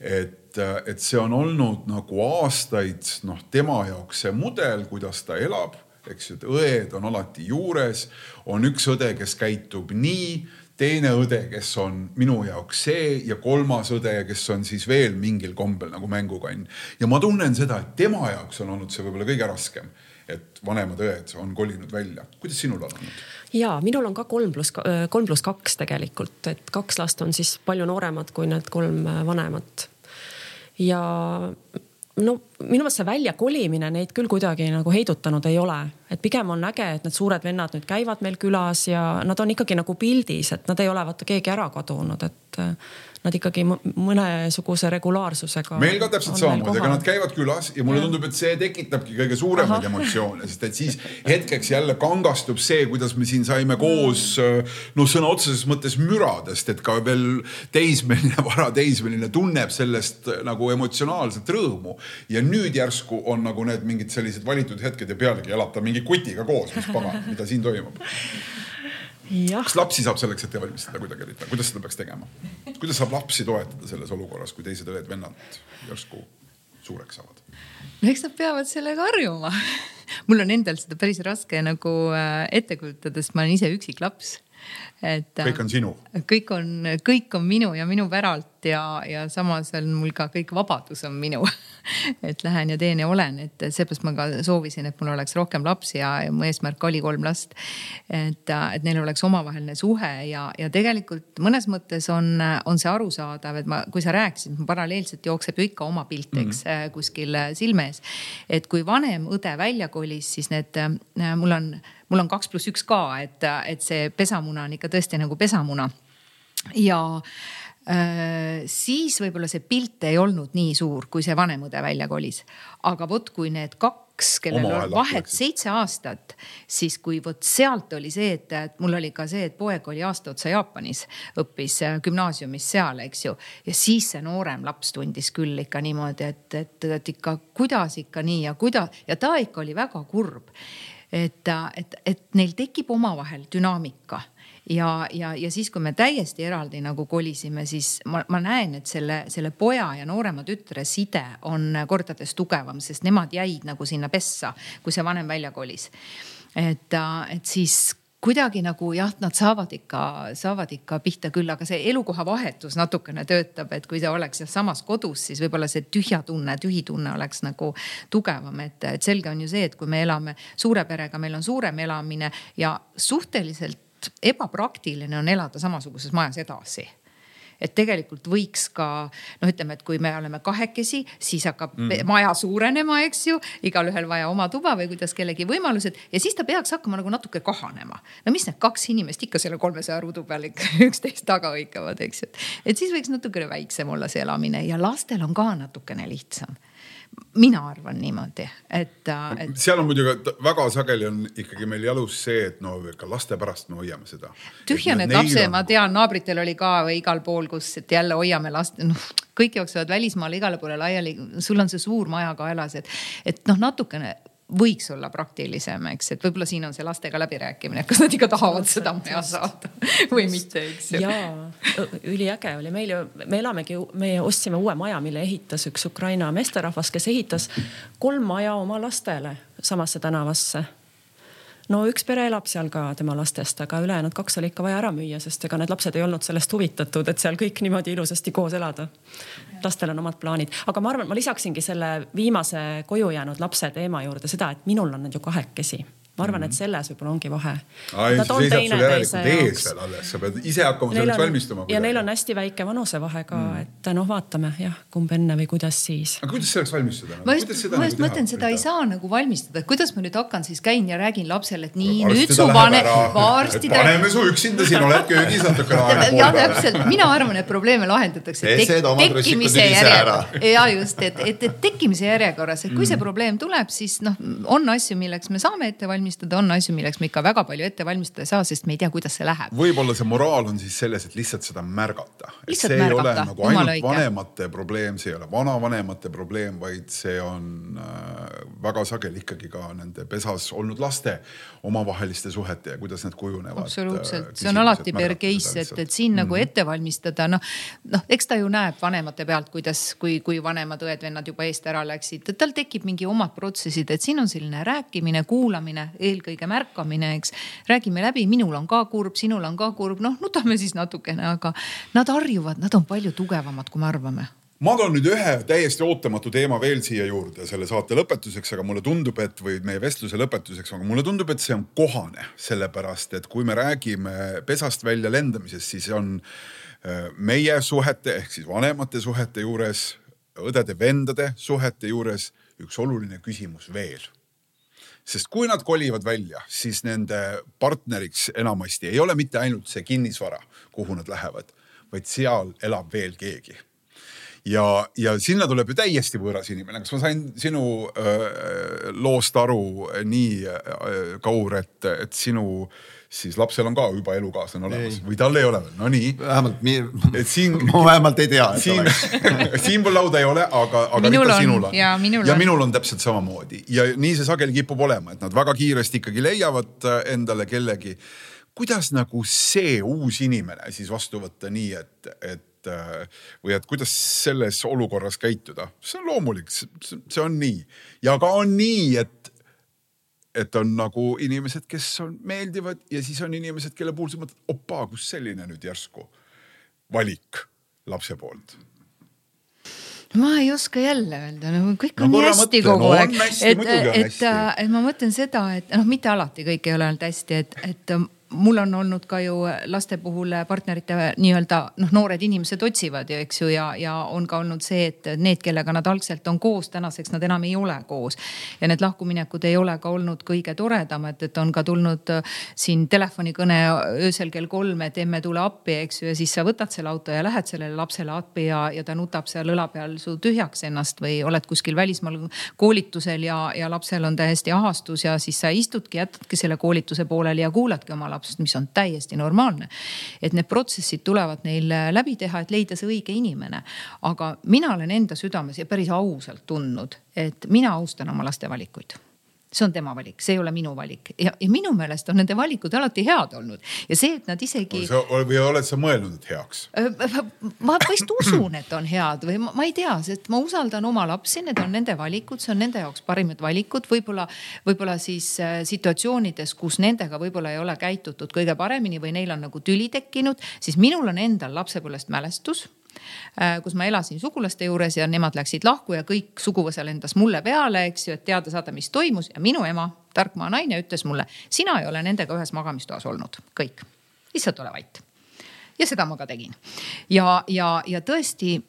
et, et see on olnud nagu aastaid noh, tema jaoks see mudel, kuidas ta elab, eks ju, et õed on alati juures, on üks õde, kes käitub nii teine õde, kes on minu jaoks see ja kolmas õde, kes on siis veel mingil kombel nagu mängukann. ja ma tunnen seda, et tema jaoks on olnud see võib-olla kõige raskem. et vanemad õed on kolinud välja. kuidas sinul on olnud? Ja minul on ka kolm pluss, kolm pluss kaks tegelikult, et kaks last on siis palju nooremad kui need kolm vanemat. ja no minu meelest see väljakolimine neid küll kuidagi nagu heidutanud ei ole, et pigem on äge, et need suured vennad nüüd käivad meil külas ja nad on ikkagi nagu pildis, et nad ei ole vaata keegi ära kadunud, et nad ikkagi mõnesuguse regulaarsusega. meil ka täpselt samamoodi, aga nad käivad külas ja mulle ja. tundub, et see tekitabki kõige suuremaid emotsioone, sest et siis hetkeks jälle kangastub see, kuidas me siin saime koos no sõna otseses mõttes müradest, et ka veel teismeline, varateismeline tunneb sellest nagu emotsionaalset rõõmu. ja nüüd järsku on nagu need mingid sellised valitud hetked ja pealegi elab ta mingi kutiga koos, mis pagan, mida siin toimub. Kas lapsi saab selleks ette valmistada kuidagi, Rita, kuidas seda peaks tegema? kuidas saab lapsi toetada selles olukorras, kui teised õed-vennad järsku suureks saavad? no eks nad peavad sellega harjuma. Mul on endal seda päris raske nagu äh, ette kujutada, sest ma olen ise üksik laps et. kõik on sinu. kõik on, kõik on minu ja minu päralt ja, ja samas on mul ka kõik vabadus on minu et lähen ja teen ja olen, et seepärast ma ka soovisin, et mul oleks rohkem lapsi ja, ja mu eesmärk oli kolm last. et, et neil oleks omavaheline suhe ja, ja tegelikult mõnes mõttes on, on see arusaadav, et ma, kui sa rääkisid, paralleelselt jookseb ju ikka oma pilt, eks mm -hmm. kuskil silme ees. et kui vanem õde välja kolis, siis need, mul on mul on kaks pluss üks ka, et, et see pesamuna on ikka tõesti nagu pesamuna. ja äh, siis võib-olla see pilt ei olnud nii suur, kui see vanem õde välja kolis. aga vot, kui need kaks, kellel on vahet seitse aastat, siis kui vot sealt oli see, et, et mul oli ka see, et poeg oli aasta otsa Jaapanis, õppis äh, gümnaasiumis seal, eks ju. ja siis see noorem laps tundis küll ikka niimoodi, et, et, et ikka kuidas ikka nii ja kuidas ja ta ikka oli väga kurb et, et, et neil tekib omavahel dünaamika ja, ja, ja siis, kui me täiesti eraldi nagu kolisime, siis ma, ma näen, et selle, selle poja ja noorema tütre side on kordades tugevam, sest nemad jäid nagu sinna pessa, kui see vanem välja kolis. et, et siis kuidagi nagu jah, nad saavad ikka, saavad ikka pihta küll, aga see elukoha vahetus natukene töötab, et kui ta oleks jah samas kodus, siis võib-olla see tühja tunne, tühi tunne oleks nagu tugevam, et, et selge on ju see, et kui me elame suure perega, meil on suurem elamine ja suhteliselt ebapraktiline on elada samasuguses majas edasi et tegelikult võiks ka noh, ütleme, et kui me oleme kahekesi, siis hakkab mm. maja suurenema, eks ju, igalühel vaja oma tuba või kuidas kellegi võimalused ja siis ta peaks hakkama nagu natuke kahanema. no mis need kaks inimest ikka selle kolmesaja ruudu peal ikka üksteist taga hõikavad, eks ju. et siis võiks natukene väiksem olla see elamine ja lastel on ka natukene lihtsam mina arvan niimoodi, et, et.... seal on muidugi väga sageli on ikkagi meil jalus see, et no ka laste pärast me hoiame seda. tühjane lapse on..., ma tean, naabritel oli ka igal pool, kus, et jälle hoiame last, noh kõik jooksevad välismaale igale poole laiali, sul on see suur maja kaelas, et, et noh, natukene võiks olla praktilisem, eks, et võib-olla siin on see lastega läbirääkimine, kas nad ikka tahavad seda maja saada või mitte, eks ju. jaa, üliäge oli. Meil ju, me elamegi, me ostsime uue maja, mille ehitas üks Ukraina meesterahvas, kes ehitas kolm maja oma lastele samasse tänavasse no üks pere elab seal ka tema lastest, aga ülejäänud kaks oli ikka vaja ära müüa, sest ega need lapsed ei olnud sellest huvitatud, et seal kõik niimoodi ilusasti koos elada. lastel on omad plaanid, aga ma arvan, ma lisaksingi selle viimase koju jäänud lapse teema juurde seda, et minul on nad ju kahekesi ma arvan, et mhm. selles võib-olla ongi vahe. Nad on teineteise jaoks. sa pead ise hakkama selleks on, valmistuma. ja neil on hästi väike vanusevahe ka mm., et noh, vaatame jah, kumb enne või kuidas siis. aga kuidas selleks valmistuda? ma just, ma just nagu mõtlen, seda ei saa nagu valmistada, et kuidas ma nüüd hakkan siis käin ja räägin lapsele, et nii no, nüüd su vanem, varsti. paneme su üksinda siin, oled köögis natukene aega. ja täpselt, mina arvan, et probleeme lahendatakse tek tekkimise järjekorras. ja just, et, et, tekkimise järjekorras, et kui see mm. probleem tuleb, siis noh, on asju, milleks me saame ette valmistada valmistada, on asju, milleks me ikka väga palju ette valmistada ei saa, sest me ei tea, kuidas see läheb. võib-olla see moraal on siis selles, et lihtsalt seda märgata. see märgata, ei ole nagu ainult õige. vanemate probleem, see ei ole vanavanemate probleem, vaid see on äh, väga sageli ikkagi ka nende pesas olnud laste omavaheliste suhete ja kuidas need kujunevad. absoluutselt, äh, see on alati per case, et, et siin mm -hmm. nagu mhm. ette valmistada, noh, noh, eks ta ju näeb vanemate pealt, kuidas, kui, kui vanemad õed-vennad juba eest ära läksid, et tal tekib mingi omad protsessid, et siin on selline rääkimine, kuulamine, eelkõige märkamine, eks. räägime läbi, minul on ka kurb, sinul on ka kurb, noh nutame siis natukene, aga nad harjuvad, nad on palju tugevamad, kui me arvame. Ma toon nüüd ühe täiesti ootamatu teema veel siia juurde selle saate lõpetuseks, aga mulle tundub, et või meie vestluse lõpetuseks, aga mulle tundub, et see on kohane, sellepärast et kui me räägime pesast välja lendamisest, siis on äh, meie suhete ehk siis vanemate suhete juures, õdede-vendade suhete juures üks oluline küsimus veel sest kui nad kolivad välja, siis nende partneriks enamasti ei ole mitte ainult see kinnisvara, kuhu nad lähevad, vaid seal elab veel keegi ja, ja sinna tuleb ju täiesti võõras inimene. kas ma sain sinu äh, loost aru nii äh,, Kaur, et, et sinu siis lapsel on ka juba elukaaslane olemas ei. või tal ei ole veel, no nii. vähemalt mi... et siin. ma vähemalt ei tea. siin, siin mul lauda ei ole, aga, aga ikka on, sinul on. ja minul ja on. minul on täpselt samamoodi ja nii see sageli kipub olema, et nad väga kiiresti ikkagi leiavad äh, endale kellegi. kuidas nagu see uus inimene siis vastu võtta nii, et, et et äh, või et kuidas selles olukorras käituda, see on loomulik, see on nii ja ka on nii, et et on nagu inimesed, kes on meeldivad ja siis on inimesed, kelle puhul sa mõtled, opaa, kus selline nüüd järsku valik lapse poolt? Ma ei oska jälle öelda, no kõik No on nii hästi mõtle, kogu no aeg. et, et, hästi. et ma mõtlen seda, et noh, mitte alati kõik ei ole olnud hästi, et, et mul on olnud ka ju laste puhul partnerite nii-öelda noh, noored inimesed otsivad ju, eks ju, ja, ja on ka olnud see, et need, kellega nad algselt on koos, tänaseks nad enam ei ole koos. ja need lahkuminekud ei ole ka olnud kõige toredamad, et on ka tulnud siin telefonikõne öösel kell kolm, et emme tule appi, eks ju, ja siis sa võtad selle auto ja lähed sellele lapsele appi ja, ja ta nutab seal õla peal su tühjaks ennast või oled kuskil välismaal koolitusel ja, ja lapsel on täiesti ahastus ja siis sa istudki, jätadki selle koolituse pooleli ja kuuladki oma lapsest, mis on täiesti normaalne. et need protsessid tulevad neil läbi teha, et leida see õige inimene. aga mina olen enda südames ja päris ausalt tundnud, et mina austan oma laste valikuid see on tema valik, see ei ole minu valik ja, ja minu meelest on nende valikud alati head olnud ja see, et nad isegi. või oled sa mõelnud, et heaks? ma vist usun, et on head või ma, ma ei tea, sest ma usaldan oma lapsi, need on nende valikud, see on nende jaoks parimad valikud, võib-olla, võib-olla siis äh, situatsioonides, kus nendega võib-olla ei ole käitutud kõige paremini või neil on nagu tüli tekkinud, siis minul on endal lapsepõlvest mälestus kus ma elasin sugulaste juures ja nemad läksid lahku ja kõik suguvõsa lendas mulle peale, eks ju, et teada saada, mis toimus ja minu ema, tarkmaa naine, ütles mulle, sina ei ole nendega ühes magamistoas olnud, kõik, lihtsalt ole vait. ja seda ma ka tegin. ja, ja, ja tõesti,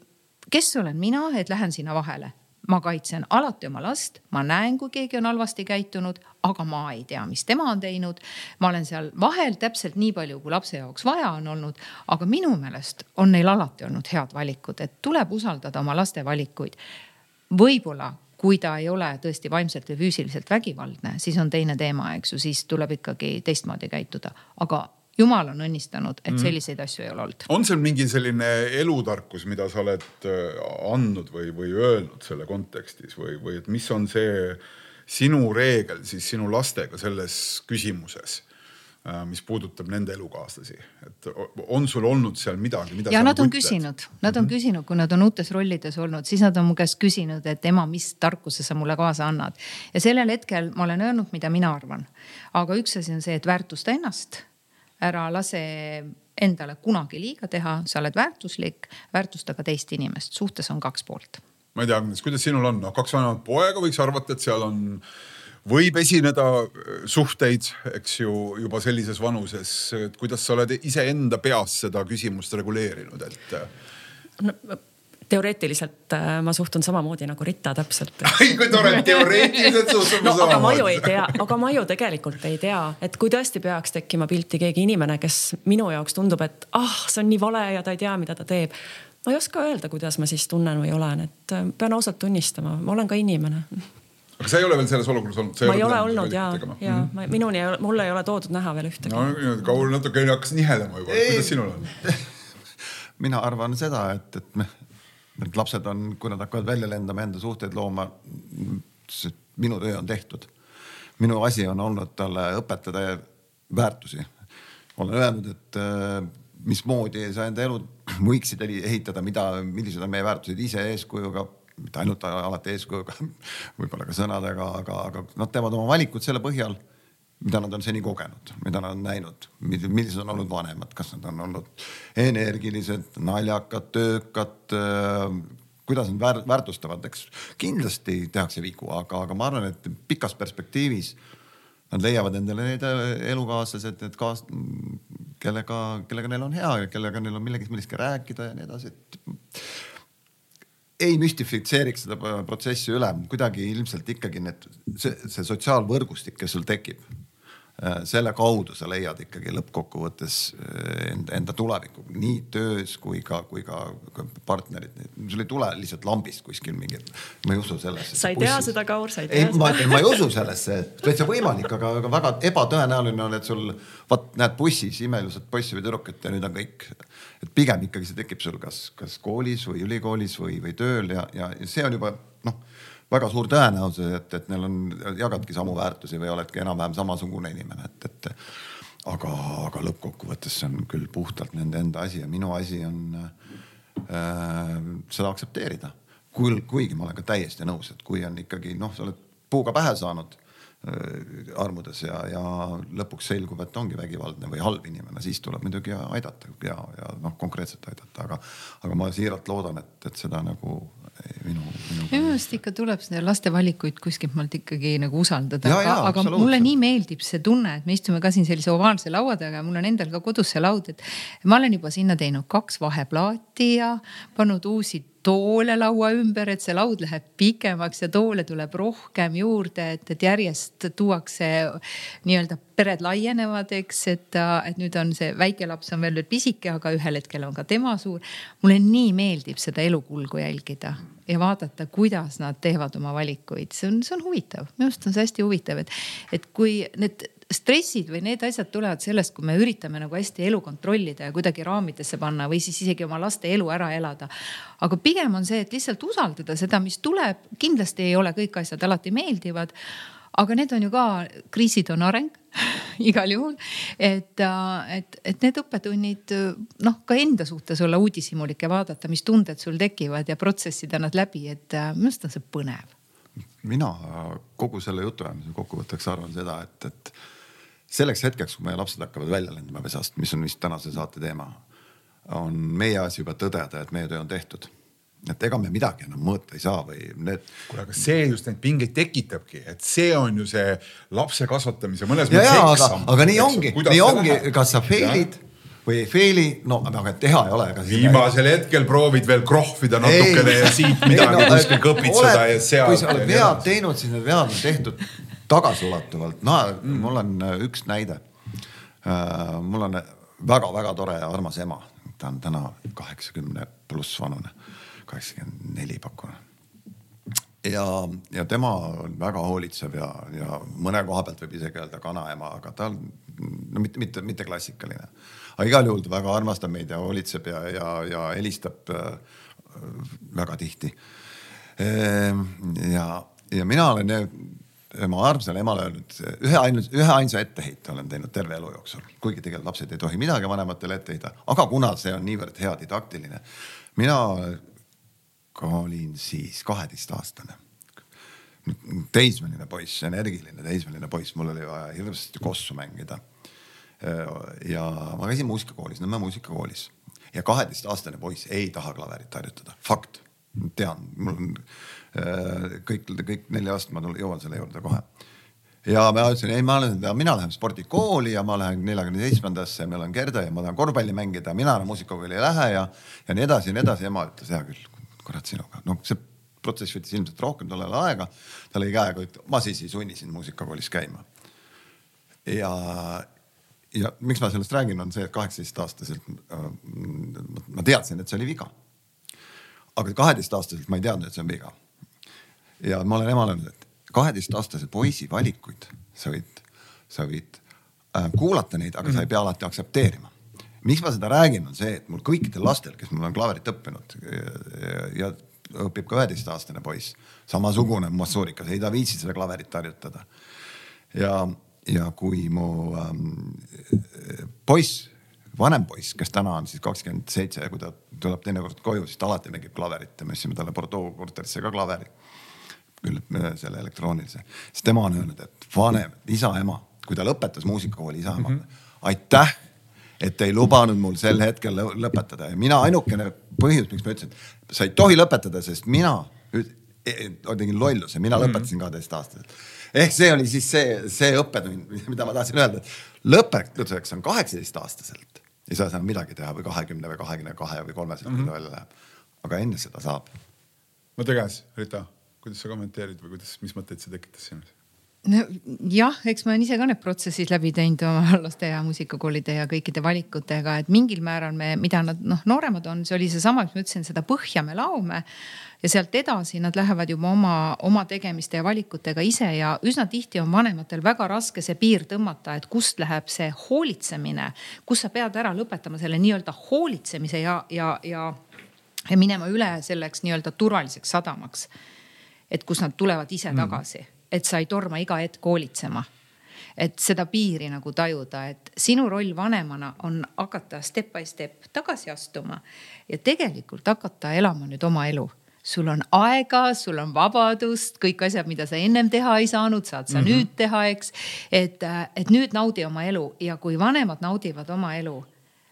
kes olen mina, et lähen sinna vahele ma kaitsen alati oma last, ma näen, kui keegi on halvasti käitunud, aga ma ei tea, mis tema on teinud. ma olen seal vahel täpselt nii palju, kui lapse jaoks vaja on olnud, aga minu meelest on neil alati olnud head valikud, et tuleb usaldada oma laste valikuid. võib-olla kui ta ei ole tõesti vaimselt või füüsiliselt vägivaldne, siis on teine teema, eks ju, siis tuleb ikkagi teistmoodi käituda, aga jumal on õnnistanud, et selliseid mm. asju ei ole olnud. on seal mingi selline elutarkus, mida sa oled äh, andnud või, või öelnud selle kontekstis või, või et mis on see sinu reegel siis sinu lastega selles küsimuses? äh, mis puudutab nende elukaaslasi, et on sul olnud seal midagi, mida ja nad on ütled? küsinud, nad on mm -hmm. küsinud, kui nad on uutes rollides olnud, siis nad on mu käest küsinud, et ema, mis tarkuse sa mulle kaasa annad. ja sellel hetkel ma olen öelnud, mida mina arvan. aga üks asi on see, et väärtusta ennast ära lase endale kunagi liiga teha, sa oled väärtuslik, väärtusta ka teist inimest, suhtes on kaks poolt. ma ei tea, Agnes, kuidas sinul on, noh kaks vanemat poega võiks arvata, et seal on, võib esineda äh, suhteid, eks ju, juba sellises vanuses, et kuidas sa oled iseenda peas seda küsimust reguleerinud, et no, teoreetiliselt äh, ma suhtun samamoodi nagu Rita täpselt. ai kui tore, teoreetiliselt suhtun no aga ma ju ei tea, aga ma ju tegelikult ei tea, et kui tõesti peaks tekkima pilti keegi inimene, kes minu jaoks tundub, et ah, see on nii vale ja ta ei tea, mida ta teeb. ma ei oska öelda, kuidas ma siis tunnen või olen, et äh, pean ausalt tunnistama, ma olen ka inimene aga sa ei ole veel selles olukorras olnud? ma ei ole olnud ja, ja mm -hmm. minuni, mulle ei ole toodud näha veel ühtegi. no Kaur natuke hakkas nihelema juba, kuidas sinul on? mina arvan seda, et, et me, need lapsed on, kui nad hakkavad välja lendama, enda suhteid looma, minu töö on tehtud. minu asi on olnud talle õpetada väärtusi. olen öelnud, et äh, mismoodi sa enda elu võiksid ehitada, mida, millised on meie väärtused ise eeskujuga mitte ainult alati eeskujuga, võib-olla ka sõnadega, aga, aga nad teevad oma valikud selle põhjal, mida nad on seni kogenud, mida nad on näinud, millised on olnud vanemad, kas nad on olnud energilised, naljakad, töökad, kuidas nad väär, väärtustavad, eks. Kindlasti tehakse vigu, aga, aga ma arvan, et pikas perspektiivis nad leiavad endale need elukaaslased, need kaas-, kellega, kellega neil on hea ja kellega neil on millegi, millestki rääkida ja nii edasi, et ei müstifitseeriks seda protsessi üle, kuidagi ilmselt ikkagi need, see, see sotsiaalvõrgustik, kes sul tekib Äh, selle kaudu sa leiad ikkagi lõppkokkuvõttes äh, enda, enda tulevikku nii töös kui ka, kui ka partnerid. sul ei tule lihtsalt lambist kuskil mingi, ma ei usu sellesse. sa ei tea bussis. seda, Kaur, sa ei tea ei, seda. ma ei usu sellesse, täitsa võimalik, aga, aga väga ebatõenäoline on, et sul vaat näed bussis imeilusat poissi või tüdrukut ja nüüd on kõik. et pigem ikkagi see tekib sul kas, kas koolis või ülikoolis või, või tööl ja, ja, ja see on juba noh väga suur tõenäosus, et, et neil on, jagadki samu väärtusi või oledki enam-vähem samasugune inimene, et, et. aga, aga lõppkokkuvõttes see on küll puhtalt nende enda asi ja minu asi on äh, seda aktsepteerida. kui, kuigi ma olen ka täiesti nõus, et kui on ikkagi noh, sa oled puuga pähe saanud armudes ja, ja lõpuks selgub, et ongi vägivaldne või halb inimene, siis tuleb muidugi aidata ja, ja noh, konkreetselt aidata, aga, aga ma siiralt loodan, et, et seda nagu minu, minu. minu meelest ikka tuleb seda laste valikuid kuskilt maalt ikkagi nagu usaldada, aga, aga mulle nii meeldib see tunne, et me istume ka siin sellise ovaalse laua taga ja mul on endal ka kodus see laud, et ma olen juba sinna teinud kaks vaheplaati ja pannud uusi toole laua ümber, et see laud läheb pikemaks ja toole tuleb rohkem juurde, et, et järjest tuuakse nii-öelda pered laienevad, eks, et, et nüüd on see väike laps on veel veel pisike, aga ühel hetkel on ka tema suur. mulle nii meeldib seda elukulgu jälgida ja vaadata, kuidas nad teevad oma valikuid, see on, see on huvitav, minu arust on see hästi huvitav, et, et kui need stressid või need asjad tulevad sellest, kui me üritame nagu hästi elu kontrollida ja kuidagi raamidesse panna või siis isegi oma laste elu ära elada. aga pigem on see, et lihtsalt usaldada seda, mis tuleb, kindlasti ei ole kõik asjad alati meeldivad aga need on ju ka, kriisid on areng igal juhul, et, et, et need õppetunnid noh, ka enda suhtes olla uudishimulik ja vaadata, mis tunded sul tekivad ja protsessida nad läbi, et minu arust on see põnev. mina kogu selle jutuajamise kokkuvõtteks arvan seda, et, et selleks hetkeks, kui meie lapsed hakkavad välja lendama pesast, mis on vist tänase saate teema, on meie asi juba tõdeda, et meie töö on tehtud et ega me midagi enam mõõta ei saa või need. kuule, aga see just neid pingeid tekitabki, et see on ju see lapse kasvatamise mõnes mõttes eksam. aga nii ongi, nii ongi, kas sa fail'id või ei fail'i, no aga teha ei ole. viimasel ei... hetkel proovid veel krohvida natukene ei, ja siit midagi no, kuskil kõpitseda ja seal. kui sa oled vead teinud, siis need vead on tehtud tagasiulatuvalt, no mm. mul on äh, üks näide uh,. mul on väga-väga tore ja armas ema, ta on täna kaheksakümne pluss vanune, kaheksakümmend neli pakun. ja, ja tema on väga hoolitsev ja, ja mõne koha pealt võib isegi öelda kanaema, aga ta on no mitte, mitte, mitte klassikaline. aga igal juhul ta väga armastab meid ja hoolitseb ja, ja, ja helistab äh, väga tihti. Ehm, ja, ja mina olen oma armsale emale öelnud ühe ainus, ühe ainsa etteheite olen teinud terve elu jooksul, kuigi tegelikult lapsed ei tohi midagi vanematele ette heita, aga kuna see on niivõrd hea didaktiline. mina olin siis kaheteistaastane, teismeline poiss, energiline teismeline poiss, mul oli vaja hirmsasti kossu mängida. ja ma käisin muusikakoolis, Nõmme muusikakoolis ja kaheteistaastane poiss ei taha klaverit harjutada, fakt, tean, mul on kõik, kõik neli aastat ma jõuan selle juurde kohe. ja ma ütlesin, ei, ma olen, mina lähen spordikooli ja ma lähen neljakümne seitsmendasse, meil on Gerda ja ma tahan korvpalli mängida, mina enam muusikakooli ei lähe ja, ja nii edasi ja nii edasi. ema ütles, hea küll, kurat sinuga, no see protsess võttis ilmselt rohkem tollel aega. ta lõi käega, ma siis ei sunni sind muusikakoolis käima. ja, ja miks ma sellest räägin, on see, et kaheksateistaastaselt äh, ma teadsin, et see oli viga. aga kaheteistaastaselt ma ei teadnud, et see on viga ja ma olen emale öelnud, et kaheteistaastase poisi valikuid sa võid, sa võid äh, kuulata neid, aga mm -hmm. sa ei mhm. pea alati aktsepteerima. miks ma seda räägin, on see, et mul kõikidel lastel, kes mul on klaverit õppinud ja, ja õpib ka üheteistaastane poiss, samasugune massuurikas, ei ta viitsi seda klaverit harjutada. ja, ja kui mu ähm, poiss, vanem poiss, kes täna on siis kakskümmend seitse ja kui ta tuleb teinekord koju, siis ta alati mängib klaverit ja me ostsime talle Bordeaux korterisse ka klaveri küll selle elektroonilise, siis tema on öelnud, et vanem, isa-ema, kui ta lõpetas muusikakooli isa-ema mm, -hmm. aitäh, et ei lubanud mul sel hetkel lõpetada ja mina ainukene põhjus, miks ma ütlesin, sa ei tohi lõpetada, sest mina e, e, tegin lolluse, mina mm -hmm. lõpetasin kaheteistaastaselt. ehk see oli siis see, see õppetund, mida ma tahtsin öelda, et lõpetuseks on kaheksateistaastaselt ei saa seal midagi teha või kahekümne või kahekümne kahe või kolmeselt mm, -hmm. välja läheb. aga enne seda saab. mõtle käes, Rita, kuidas sa kommenteerid või kuidas, mis mõtteid see tekitas sinus? nojah, eks ma olen ise ka need protsessid läbi teinud oma laste ja muusikakoolide ja kõikide valikutega, et mingil määral me, mida nad noh, nooremad on, see oli seesama, mis ma ütlesin, seda põhja me laome. ja sealt edasi nad lähevad juba oma, oma tegemiste ja valikutega ise ja üsna tihti on vanematel väga raske see piir tõmmata, et kust läheb see hoolitsemine, kus sa pead ära lõpetama selle nii-öelda hoolitsemise ja, ja, ja, ja minema üle selleks nii-öelda turvaliseks sadamaks. Et kus nad tulevad ise mm. tagasi et sa ei torma iga hetk hoolitsema et seda piiri nagu tajuda, et sinu roll vanemana on hakata step by step tagasi astuma ja tegelikult hakata elama nüüd oma elu sul on aega, sul on vabadust, kõik asjad, mida sa ennem teha ei saanud, saad sa mm -hmm. nüüd teha, eks. et, et nüüd naudi oma elu ja kui vanemad naudivad oma elu,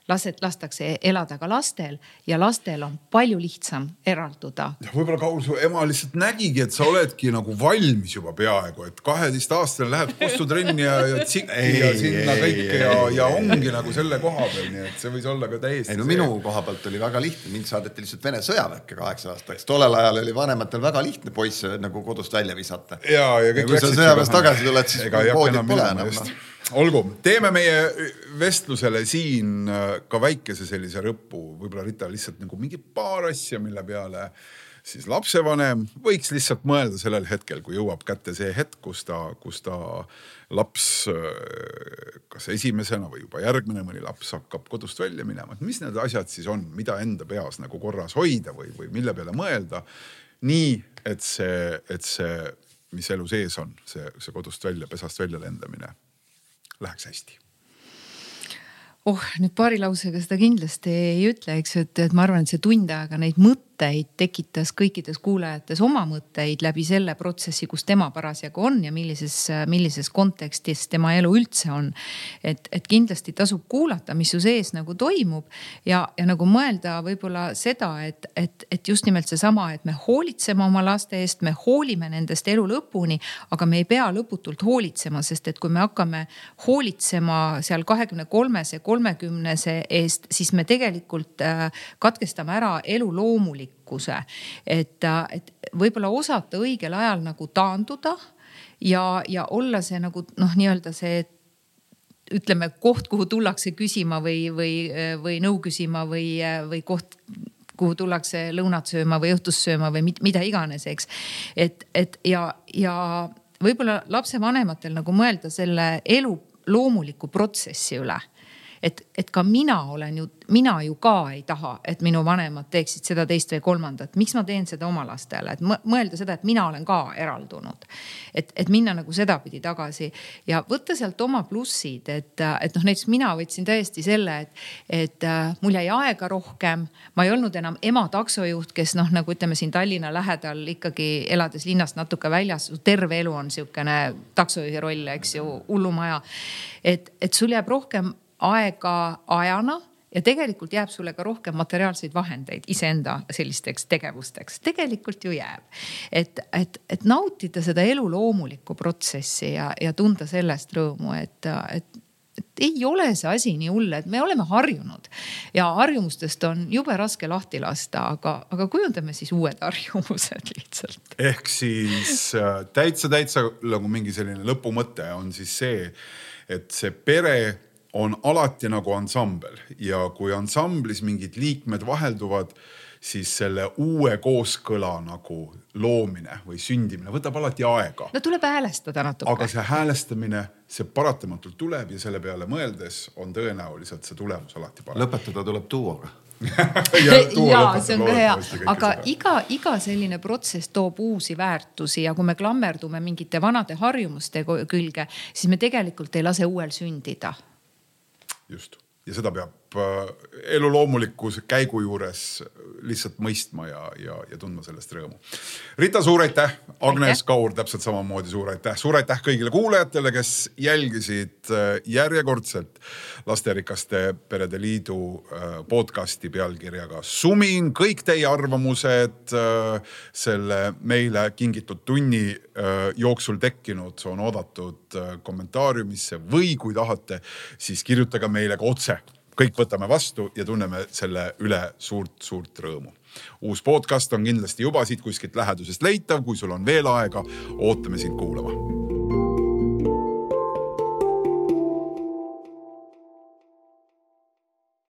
lased, lastakse elada ka lastel ja lastel on palju lihtsam eralduda. võib-olla Kaul, su ema lihtsalt nägigi, et sa oledki nagu valmis juba peaaegu, et kaheteistaastane lähed kostutrenni ja, ja tsikki ja sinna kõike ja, ja ongi nagu selle koha peal, nii et see võis olla ka täiesti. ei no see. minu koha pealt oli väga lihtne, mind saadeti lihtsalt Vene sõjaväkke kaheksa aastaks, tollel ajal oli vanematel väga lihtne poisse nagu kodust välja visata. ja, ja kõik. kui sa sõjaväest tagasi tuled, siis poodi pole enam no olgu, teeme meie vestlusele siin äh, ka väikese sellise lõpu, võib-olla Rita lihtsalt nagu mingi paar asja, mille peale siis lapsevanem võiks lihtsalt mõelda sellel hetkel, kui jõuab kätte see hetk, kus ta, kus ta laps, äh, kas esimesena või juba järgmine mõni laps hakkab kodust välja minema, et mis need asjad siis on, mida enda peas nagu korras hoida või, või mille peale mõelda. nii et see, et see, mis elu sees on, see, see kodust välja, pesast välja lendamine läheks hästi. Oh, nüüd paari lausega seda kindlasti ei ütle, eks ju, et, et ma arvan, et see tund aega neid mõtteid mõtteid tekitas kõikides kuulajates oma mõtteid läbi selle protsessi, kus tema parasjagu on ja millises, millises kontekstis tema elu üldse on. et, et kindlasti tasub kuulata, mis su sees nagu toimub ja, ja nagu mõelda võib-olla seda, et, et, et just nimelt seesama, et me hoolitseme oma laste eest, me hoolime nendest elu lõpuni, aga me ei pea lõputult hoolitsema, sest et kui me hakkame hoolitsema seal kahekümne kolmese, kolmekümnese eest, siis me tegelikult äh, katkestame ära elu loomuliku rikkuse. et, et võib-olla osata õigel ajal nagu taanduda ja, ja olla see nagu noh, nii-öelda see ütleme koht, kuhu tullakse küsima või, või, või nõu küsima või, või koht kuhu tullakse lõunat sööma või õhtust sööma või mida iganes, eks. et, et ja, ja võib-olla lapsevanematel nagu mõelda selle elu loomuliku protsessi üle et, et ka mina olen ju, mina ju ka ei taha, et minu vanemad teeksid seda, teist või kolmandat. miks ma teen seda oma lastele, et mõelda seda, et mina olen ka eraldunud. et, et minna nagu sedapidi tagasi ja võtta sealt oma plussid, et, et noh, näiteks mina võtsin tõesti selle, et, et äh, mul jäi aega rohkem. ma ei olnud enam ema taksojuht, kes noh, nagu ütleme siin Tallinna lähedal ikkagi elades linnast natuke väljas, terve elu on sihukene taksojuhi roll, eks ju, hullumaja. et, et sul jääb rohkem aega ajana ja tegelikult jääb sulle ka rohkem materiaalseid vahendeid iseenda sellisteks tegevusteks, tegelikult ju jääb. et, et, et nautida seda elu loomulikku protsessi ja, ja tunda sellest rõõmu, et, et et ei ole see asi nii hull, et me oleme harjunud ja harjumustest on jube raske lahti lasta, aga, aga kujundame siis uued harjumused lihtsalt. ehk siis äh, täitsa, täitsa nagu mingi selline lõpumõte on siis see, et see pere on alati nagu ansambel ja kui ansamblis mingid liikmed vahelduvad, siis selle uue kooskõla nagu loomine või sündimine võtab alati aega. no tuleb häälestada natuke. aga see häälestamine, see paratamatult tuleb ja selle peale mõeldes on tõenäoliselt see tulemus alati parem. lõpetada tuleb duoga ja, ja see on ka hea, aga seda. iga, iga selline protsess toob uusi väärtusi ja kui me klammerdume mingite vanade harjumuste külge, siis me tegelikult ei lase uuel sündida just ja seda peab elu loomuliku käigu juures lihtsalt mõistma ja, ja, ja tundma sellest rõõmu. Rita, suur aitäh. Agnes Kaur täpselt samamoodi suur aitäh. suur aitäh kõigile kuulajatele, kes jälgisid äh, järjekordselt Lasterikaste Perede Liidu äh, podcast'i pealkirjaga Sumin. kõik teie arvamused selle meile kingitud tunni jooksul tekkinud on oodatud kommentaariumisse või kui tahate, siis kirjutage meile ka otse kõik võtame vastu ja tunneme selle üle suurt-suurt rõõmu. uus podcast on kindlasti juba siit kuskilt lähedusest leitav, kui sul on veel aega, ootame sind kuulama